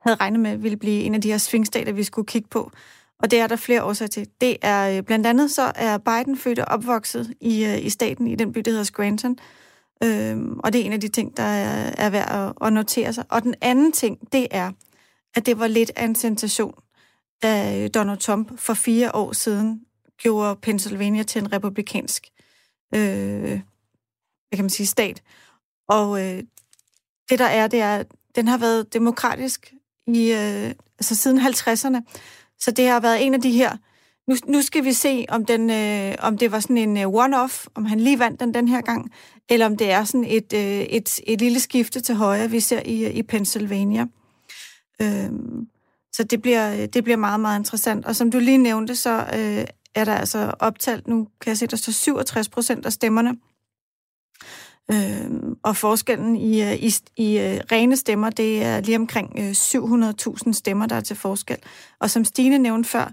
havde regnet med ville blive en af de her svingstater, vi skulle kigge på. Og det er der flere årsager til. Det er øh, blandt andet, så er Biden født og opvokset i, øh, i staten, i den by, der hedder Scranton. Øh, Øhm, og det er en af de ting, der er, er værd at, at notere sig. Og den anden ting, det er, at det var lidt af en sensation, da Donald Trump for fire år siden gjorde Pennsylvania til en republikansk øh, hvad kan man sige, stat. Og øh, det der er, det er, at den har været demokratisk i, øh, altså siden 50'erne. Så det har været en af de her, nu, nu skal vi se, om, den, øh, om det var sådan en øh, one-off, om han lige vandt den den her gang, eller om det er sådan et, øh, et, et lille skifte til højre, vi ser i, i Pennsylvania. Øh, så det bliver, øh, det bliver meget, meget interessant. Og som du lige nævnte, så øh, er der altså optalt, nu kan jeg se, der står 67 procent af stemmerne. Øh, og forskellen i, øh, i, i øh, rene stemmer, det er lige omkring 700.000 stemmer, der er til forskel. Og som Stine nævnte før,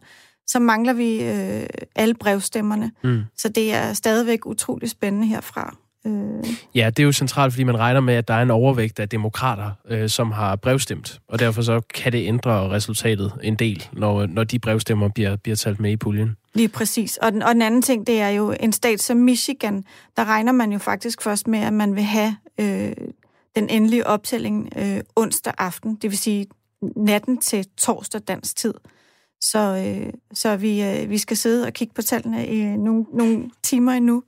så mangler vi uh, alle brevstemmerne. Mm. Så det er stadigvæk utrolig spændende herfra. Øh. Ja, det er jo centralt, fordi man regner med, at der er en overvægt af demokrater, øh, som har brevstemt, og derfor så kan det ændre resultatet en del, når, når de brevstemmer bliver, bliver talt med i puljen. Lige præcis. Og den, og den anden ting, det er jo en stat som Michigan, der regner man jo faktisk først med, at man vil have øh, den endelige optælling øh, onsdag aften, det vil sige natten til torsdag dansk tid. Så, øh, så vi, øh, vi skal sidde og kigge på tallene i nogle, nogle timer endnu.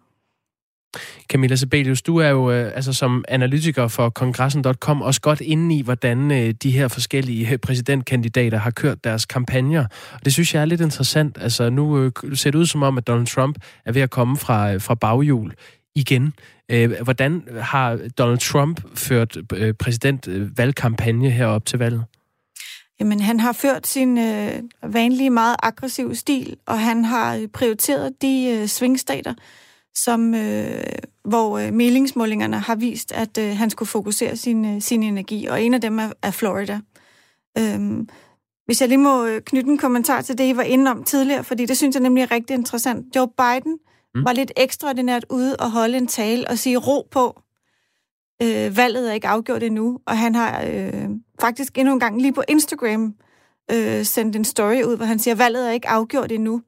Camilla Sebelius, du er jo øh, altså som analytiker for kongressen.com også godt inde i, hvordan øh, de her forskellige øh, præsidentkandidater har kørt deres kampagner. Og det synes jeg er lidt interessant. Altså nu øh, ser det ud som om, at Donald Trump er ved at komme fra, øh, fra baghjul igen. Øh, hvordan har Donald Trump ført præsidentvalgkampagne herop til valget? Jamen, han har ført sin øh, vanlige, meget aggressive stil, og han har prioriteret de øh, svingstater, som, øh, hvor øh, meningsmålingerne har vist, at øh, han skulle fokusere sin, øh, sin energi, og en af dem er, er Florida. Øhm, hvis jeg lige må øh, knytte en kommentar til det, I var inde om tidligere, fordi det synes jeg nemlig er rigtig interessant. Joe Biden mm. var lidt ekstraordinært ude og holde en tale og sige ro på. Øh, valget er ikke afgjort endnu, og han har øh, faktisk endnu en gang lige på Instagram øh, sendt en story ud, hvor han siger, valget er ikke afgjort endnu.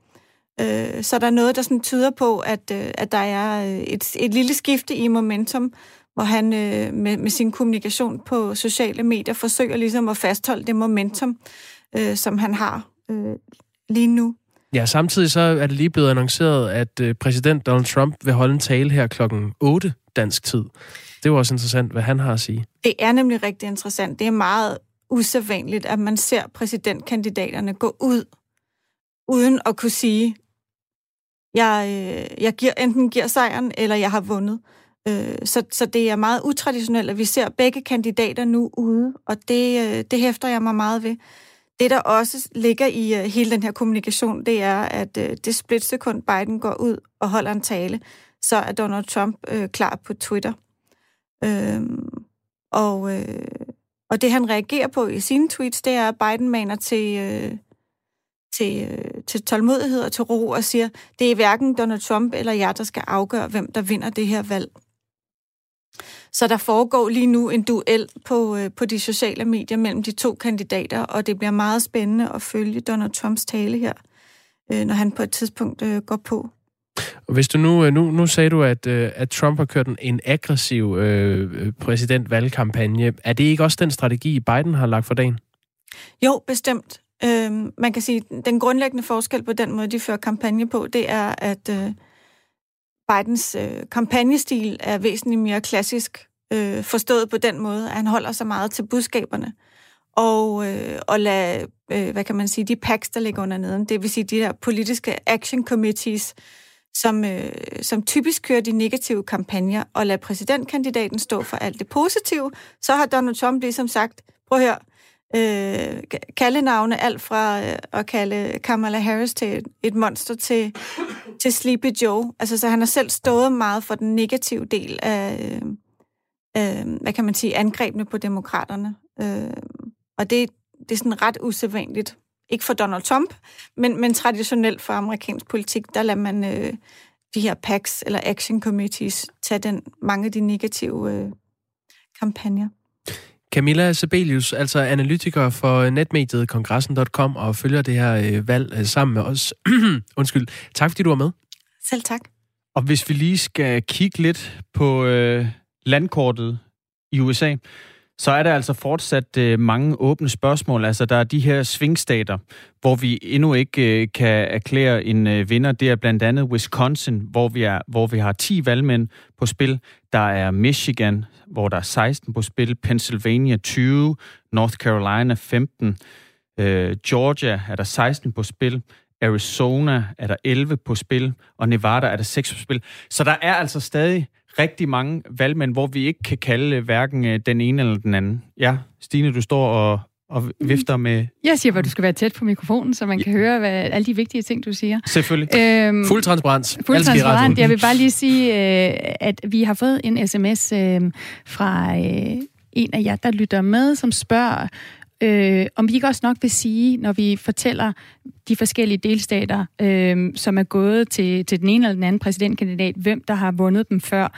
Øh, så der er noget, der sådan tyder på, at, øh, at der er øh, et, et lille skifte i momentum, hvor han øh, med, med sin kommunikation på sociale medier forsøger ligesom at fastholde det momentum, øh, som han har øh, lige nu. Ja, samtidig så er det lige blevet annonceret, at øh, præsident Donald Trump vil holde en tale her klokken 8 dansk tid. Det er jo også interessant, hvad han har at sige. Det er nemlig rigtig interessant. Det er meget usædvanligt, at man ser præsidentkandidaterne gå ud uden at kunne sige, jeg, øh, jeg giver, enten giver sejren, eller jeg har vundet. Øh, så, så det er meget utraditionelt, at vi ser begge kandidater nu ude, og det, øh, det hæfter jeg mig meget ved. Det, der også ligger i hele den her kommunikation, det er, at det splitsekund Biden går ud og holder en tale, så er Donald Trump klar på Twitter. Øhm, og, øh, og det, han reagerer på i sine tweets, det er, at Biden maner til, øh, til, øh, til tålmodighed og til ro og siger, det er hverken Donald Trump eller jeg, der skal afgøre, hvem der vinder det her valg. Så der foregår lige nu en duel på, øh, på de sociale medier mellem de to kandidater, og det bliver meget spændende at følge Donald Trumps tale her, øh, når han på et tidspunkt øh, går på. Og hvis du nu, øh, nu, nu sagde du, at, øh, at Trump har kørt en, aggressiv øh, præsidentvalgkampagne. Er det ikke også den strategi, Biden har lagt for dagen? Jo, bestemt. Øhm, man kan sige, den grundlæggende forskel på den måde, de fører kampagne på, det er, at øh, Bidens øh, kampagnestil er væsentligt mere klassisk, øh, forstået på den måde, at han holder sig meget til budskaberne. og, øh, og lade, øh, hvad kan man sige, de packs, der ligger under neden, det vil sige de der politiske action committees, som, øh, som typisk kører de negative kampagner, og lade præsidentkandidaten stå for alt det positive, så har Donald Trump ligesom sagt, prøv at høre, øh, kaldenavne, alt fra øh, at kalde Kamala Harris til et, et monster til, til Sleepy Joe. Altså, så han har selv stået meget for den negative del af, øh, øh, hvad kan man sige, angrebene på demokraterne. Øh, og det, det er sådan ret usædvanligt. Ikke for Donald Trump, men, men traditionelt for amerikansk politik, der lader man øh, de her PACs eller action committees tage den, mange af de negative øh, kampagner. Camilla Sebelius, altså analytiker for netmediet kongressen.com og følger det her øh, valg øh, sammen med os. Undskyld. Tak fordi du var med. Selv tak. Og hvis vi lige skal kigge lidt på øh, landkortet i USA, så er der altså fortsat øh, mange åbne spørgsmål. Altså, der er de her svingstater, hvor vi endnu ikke øh, kan erklære en øh, vinder. Det er blandt andet Wisconsin, hvor vi, er, hvor vi har 10 valgmænd på spil. Der er Michigan, hvor der er 16 på spil. Pennsylvania 20. North Carolina 15. Øh, Georgia er der 16 på spil. Arizona er der 11 på spil, og Nevada er der 6 på spil. Så der er altså stadig rigtig mange valgmænd, hvor vi ikke kan kalde hverken øh, den ene eller den anden. Ja, Stine, du står og, og vifter med... Jeg siger at du skal være tæt på mikrofonen, så man kan høre hvad, alle de vigtige ting, du siger. Selvfølgelig. Øhm, fuld transparens. Fuld transparens. Jeg vil bare lige sige, øh, at vi har fået en sms øh, fra øh, en af jer, der lytter med, som spørger, øh, om vi ikke også nok vil sige, når vi fortæller de forskellige delstater, øh, som er gået til, til den ene eller den anden præsidentkandidat, hvem der har vundet dem før.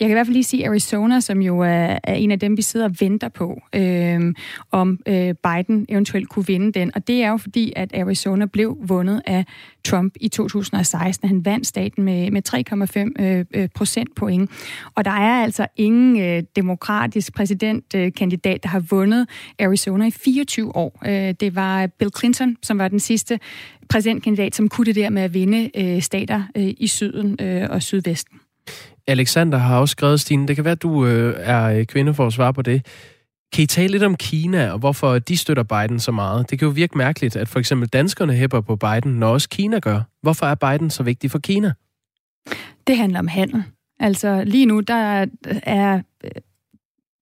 Jeg kan i hvert fald lige sige Arizona, som jo er, er en af dem, vi sidder og venter på, øh, om øh, Biden eventuelt kunne vinde den. Og det er jo fordi, at Arizona blev vundet af Trump i 2016. Han vandt staten med, med 3,5 øh, øh, procentpoint. Og der er altså ingen øh, demokratisk præsidentkandidat, øh, der har vundet Arizona i 24 år. Øh, det var Bill Clinton, som var den sidste præsidentkandidat, som kunne det der med at vinde øh, stater øh, i syden øh, og sydvesten. Alexander har også skrevet, Stine, det kan være, at du øh, er øh, kvinde for at svare på det. Kan I tale lidt om Kina, og hvorfor de støtter Biden så meget? Det kan jo virke mærkeligt, at for eksempel danskerne hæpper på Biden, når også Kina gør. Hvorfor er Biden så vigtig for Kina? Det handler om handel. Altså lige nu, der er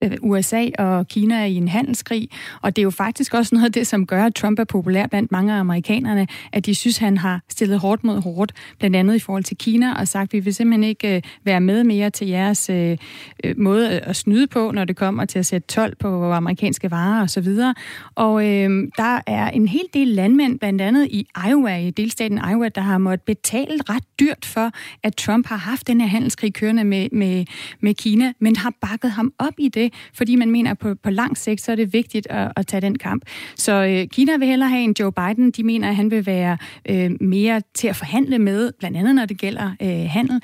Øh, USA og Kina er i en handelskrig, og det er jo faktisk også noget af det, som gør, at Trump er populær blandt mange af amerikanerne, at de synes, han har stillet hårdt mod hårdt, blandt andet i forhold til Kina, og sagt, at vi vil simpelthen ikke øh, være med mere til jeres øh, øh måde at snyde på, når det kommer til at sætte 12 på amerikanske varer osv. Og, og øh, der er en hel del landmænd, blandt andet i Iowa, i delstaten Iowa, der har måttet betale ret dyrt for, at Trump har haft den her handelskrig kørende med, med, med Kina, men har bakket ham op i det fordi man mener, at på, på lang sigt, så er det vigtigt at, at tage den kamp. Så øh, Kina vil hellere have en Joe Biden. De mener, at han vil være øh, mere til at forhandle med, blandt andet når det gælder øh, handel.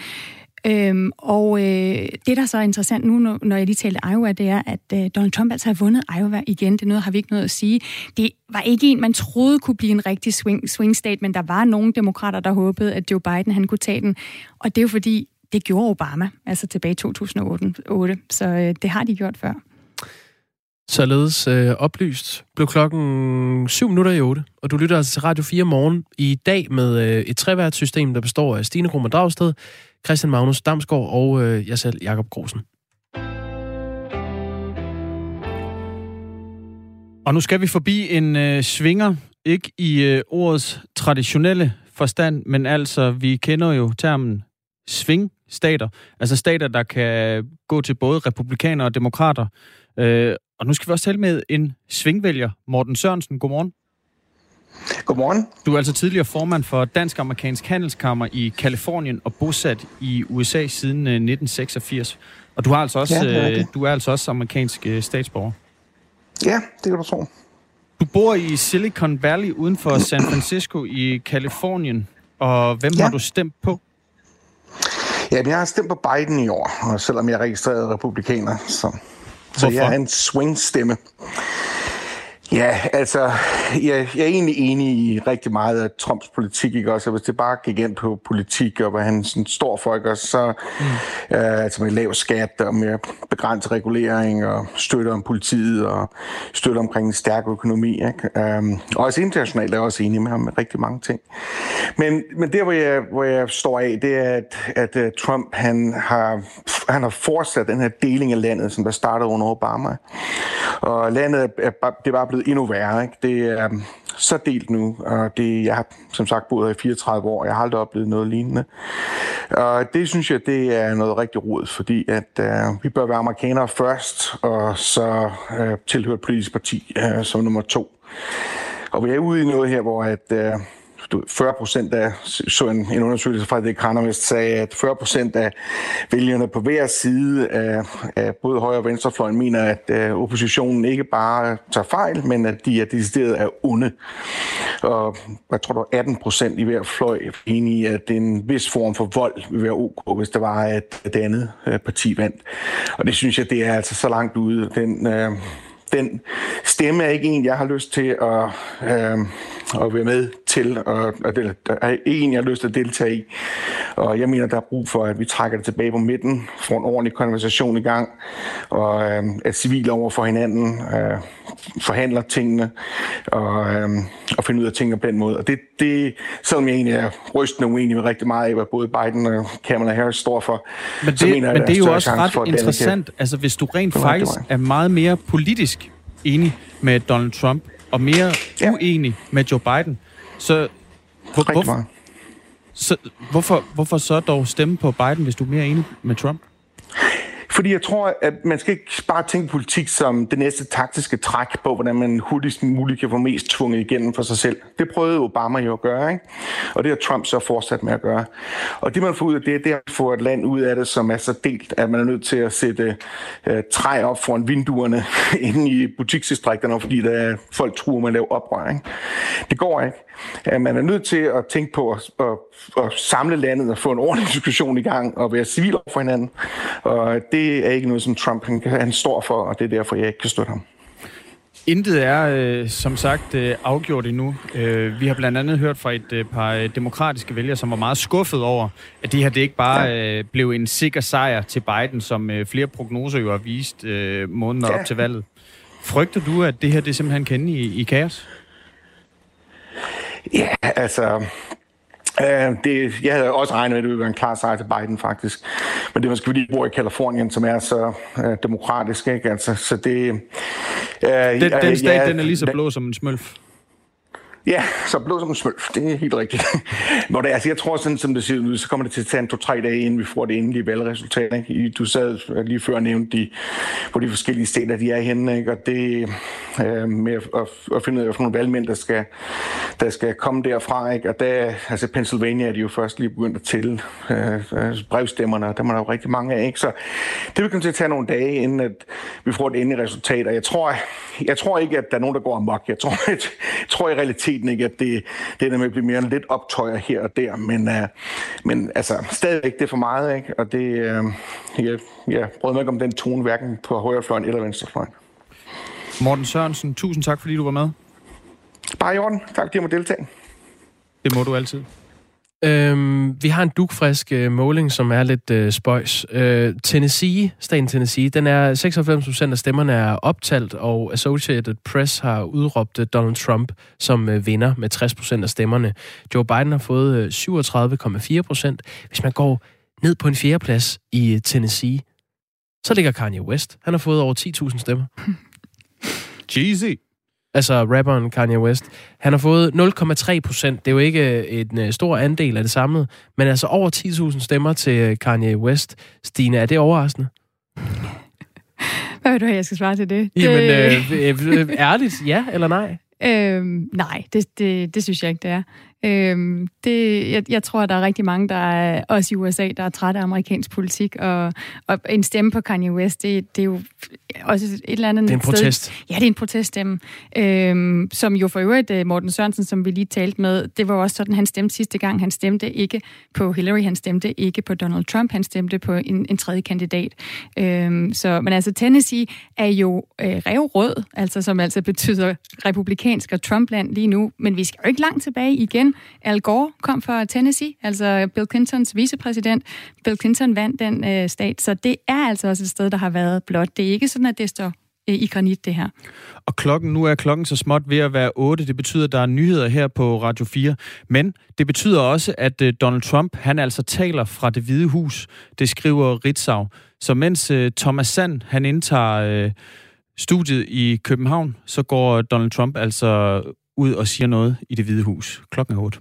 Øhm, og øh, det, der så er interessant nu, når jeg lige talte Iowa, det er, at øh, Donald Trump altså har vundet Iowa igen. Det er noget, har vi ikke noget at sige. Det var ikke en, man troede kunne blive en rigtig swing, swing state, men der var nogle demokrater, der håbede, at Joe Biden han kunne tage den. Og det er jo fordi, det gjorde Obama, altså tilbage i 2008, så øh, det har de gjort før. Således øh, oplyst blev klokken 7 minutter i 8, og du lytter altså til Radio 4 morgen i dag med øh, et treværtssystem, der består af Stine Krummer Dragsted, Christian Magnus Damsgaard og øh, jeg selv, Jakob Grosen. Og nu skal vi forbi en øh, svinger, ikke i øh, ordets traditionelle forstand, men altså, vi kender jo termen svingstater, altså stater, der kan gå til både republikanere og demokrater. Øh, og nu skal vi også tale med en svingvælger, Morten Sørensen. Godmorgen. Godmorgen. Du er altså tidligere formand for Dansk-Amerikansk Handelskammer i Kalifornien og bosat i USA siden 1986. Øh, og du, har altså også, ja, er du er altså også amerikansk øh, statsborger. Ja, det kan du tro. Du bor i Silicon Valley uden for San Francisco i Kalifornien. Og hvem ja. har du stemt på? Ja, jeg har stemt på Biden i år, og selvom jeg er registreret republikaner, så, så jeg er en swing-stemme. Ja, altså, jeg, jeg er egentlig enig i rigtig meget af Trumps politik, ikke også? Hvis det bare gik ind på politik, og hvad han sådan står for, ikke også? Så, mm. øh, altså med lav skat og mere begrænset regulering og støtte om politiet og støtte omkring en stærk økonomi, ikke? Um, og også internationalt er jeg også enig med ham med rigtig mange ting. Men, men der, hvor jeg, hvor jeg står af, det er, at, at uh, Trump, han har, han har fortsat den her deling af landet, som der startede under Obama. Og landet er, det er bare blevet endnu værre. Ikke? Det er um, så delt nu, og det, jeg har som sagt boet her i 34 år, og jeg har aldrig oplevet noget lignende. Og det synes jeg, det er noget rigtig rodet, fordi at uh, vi bør være amerikanere først, og så øh, uh, tilhøre et politisk parti uh, som nummer to. Og vi er ude i noget her, hvor at, uh, 40 procent af, så en, en undersøgelse fra The Economist sagde, at 40 procent af vælgerne på hver side af, af både højre og venstrefløjen mener, at uh, oppositionen ikke bare tager fejl, men at de er decideret af onde. Og jeg tror, der var 18 procent i hver fløj enige i, at en vis form for vold vil være ok, hvis der var, at det andet øh, parti vandt. Og det synes jeg, det er altså så langt ude. Den, uh, den stemme er ikke en, jeg har lyst til at, øh, at være med til, og, og det er en, jeg har lyst til at deltage i. Og jeg mener, der er brug for, at vi trækker det tilbage på midten, får en ordentlig konversation i gang, og øh, at civile over for hinanden øh, forhandler tingene, og, øh, og finder ud af tingene på den måde. Og det, det selvom jeg egentlig er rystende uenig med rigtig meget af, hvad både Biden og Kamala Harris står for, men det, så mener jeg, men det er jo også ret interessant, altså hvis du rent faktisk er meget mere politisk enig med Donald Trump, og mere ja. uenig med Joe Biden, så, hvor, hvor, så hvorfor, hvorfor så dog stemme på Biden, hvis du er mere enig med Trump? Fordi jeg tror, at man skal ikke bare tænke politik som det næste taktiske træk på, hvordan man hurtigst muligt kan få mest tvunget igennem for sig selv. Det prøvede Obama jo at gøre, ikke? Og det har Trump så fortsat med at gøre. Og det man får ud af det, det er at få et land ud af det, som er så delt, at man er nødt til at sætte uh, træ op foran vinduerne inde i butiksdistrikterne, fordi der er folk truer med at lave oprør. Ikke? Det går ikke man er nødt til at tænke på at, at, at samle landet og få en ordentlig diskussion i gang og være civil for hinanden. Og det er ikke noget, som Trump han, han står for, og det er derfor, jeg ikke kan støtte ham. Intet er, øh, som sagt, øh, afgjort endnu. Øh, vi har blandt andet hørt fra et øh, par øh, demokratiske vælgere, som var meget skuffet over, at det her det ikke bare ja. øh, blev en sikker sejr til Biden, som øh, flere prognoser jo har vist øh, måneder ja. op til valget. Frygter du, at det her det simpelthen kan i, i kaos? Ja, altså... Uh, det, jeg havde også regnet med, at det ville være en klar sejr til Biden, faktisk. Men det er måske, fordi jeg bor i Kalifornien, som er så uh, demokratisk, ikke? Altså, så det... Uh, den, den stat, ja, den er lige så blå som en smølf. Ja, så blå som en smølf, det er helt rigtigt. Hvor det, altså, jeg tror sådan, som det ser ud, så kommer det til at tage en to-tre dage, inden vi får det endelige valgresultat. Ikke? Du sad lige før nævnt, de, på de forskellige steder, de er henne, ikke? og det øh, med at, at, at finde ud af, hvilke valgmænd, der skal, der skal komme derfra. Ikke? Og der, altså Pennsylvania er de jo først lige begyndt at tælle øh, øh brevstemmerne, og der er der jo rigtig mange af. Ikke? Så det vil komme til at tage nogle dage, inden at vi får det endelige resultat. Og jeg tror, jeg tror ikke, at der er nogen, der går amok. Jeg tror, jeg, jeg tror i realiteten ikke, at det, det er med at blive mere lidt optøjer her og der. Men, uh, men altså, stadigvæk det er for meget. Ikke? Og det, uh, jeg, jeg prøver mig ikke om den tone, hverken på højrefløjen eller venstrefløjen. Morten Sørensen, tusind tak, fordi du var med. Bare i orden. Tak, fordi jeg må deltage. Det må du altid. Øhm, vi har en dugfrisk øh, måling, som er lidt øh, spøjs. Øh, Tennessee, staten Tennessee, den er 96 procent af stemmerne er optalt, og Associated Press har udråbt øh, Donald Trump som øh, vinder med 60 procent af stemmerne. Joe Biden har fået øh, 37,4 procent. Hvis man går ned på en fjerdeplads i øh, Tennessee, så ligger Kanye West. Han har fået over 10.000 stemmer. Cheesy. Altså rapperen Kanye West. Han har fået 0,3 procent. Det er jo ikke en uh, stor andel af det samlede, men altså over 10.000 stemmer til uh, Kanye West. Stine, er det overraskende? Hvad vil du have, jeg skal svare til det? Jamen, øh, øh, ærligt, ja eller nej? Øhm, nej, det, det, det synes jeg ikke, det er. Øhm, det, jeg, jeg tror, der er rigtig mange, der er, også i USA, der er trætte af amerikansk politik, og, og en stemme på Kanye West, det, det er jo også et eller andet Det er en sted. protest. Ja, det er en proteststemme, øhm, som jo for øvrigt øh, Morten Sørensen, som vi lige talte med, det var også sådan, han stemte sidste gang. Han stemte ikke på Hillary, han stemte ikke på Donald Trump, han stemte på en, en tredje kandidat. Øhm, så, men altså, Tennessee er jo øh, revrød, altså som altså betyder republikansk og Trumpland lige nu, men vi skal jo ikke langt tilbage igen. Al Gore kom fra Tennessee, altså Bill Clintons vicepræsident. Bill Clinton vandt den øh, stat, så det er altså også et sted, der har været blot. Det er ikke sådan, at det står øh, i granit, det her. Og klokken, nu er klokken så småt ved at være 8. Det betyder, at der er nyheder her på Radio 4. Men det betyder også, at øh, Donald Trump, han altså taler fra det hvide hus. Det skriver Ritzau. Så mens øh, Thomas Sand, han indtager øh, studiet i København, så går Donald Trump altså ud og siger noget i det hvide hus. Klokken er 8.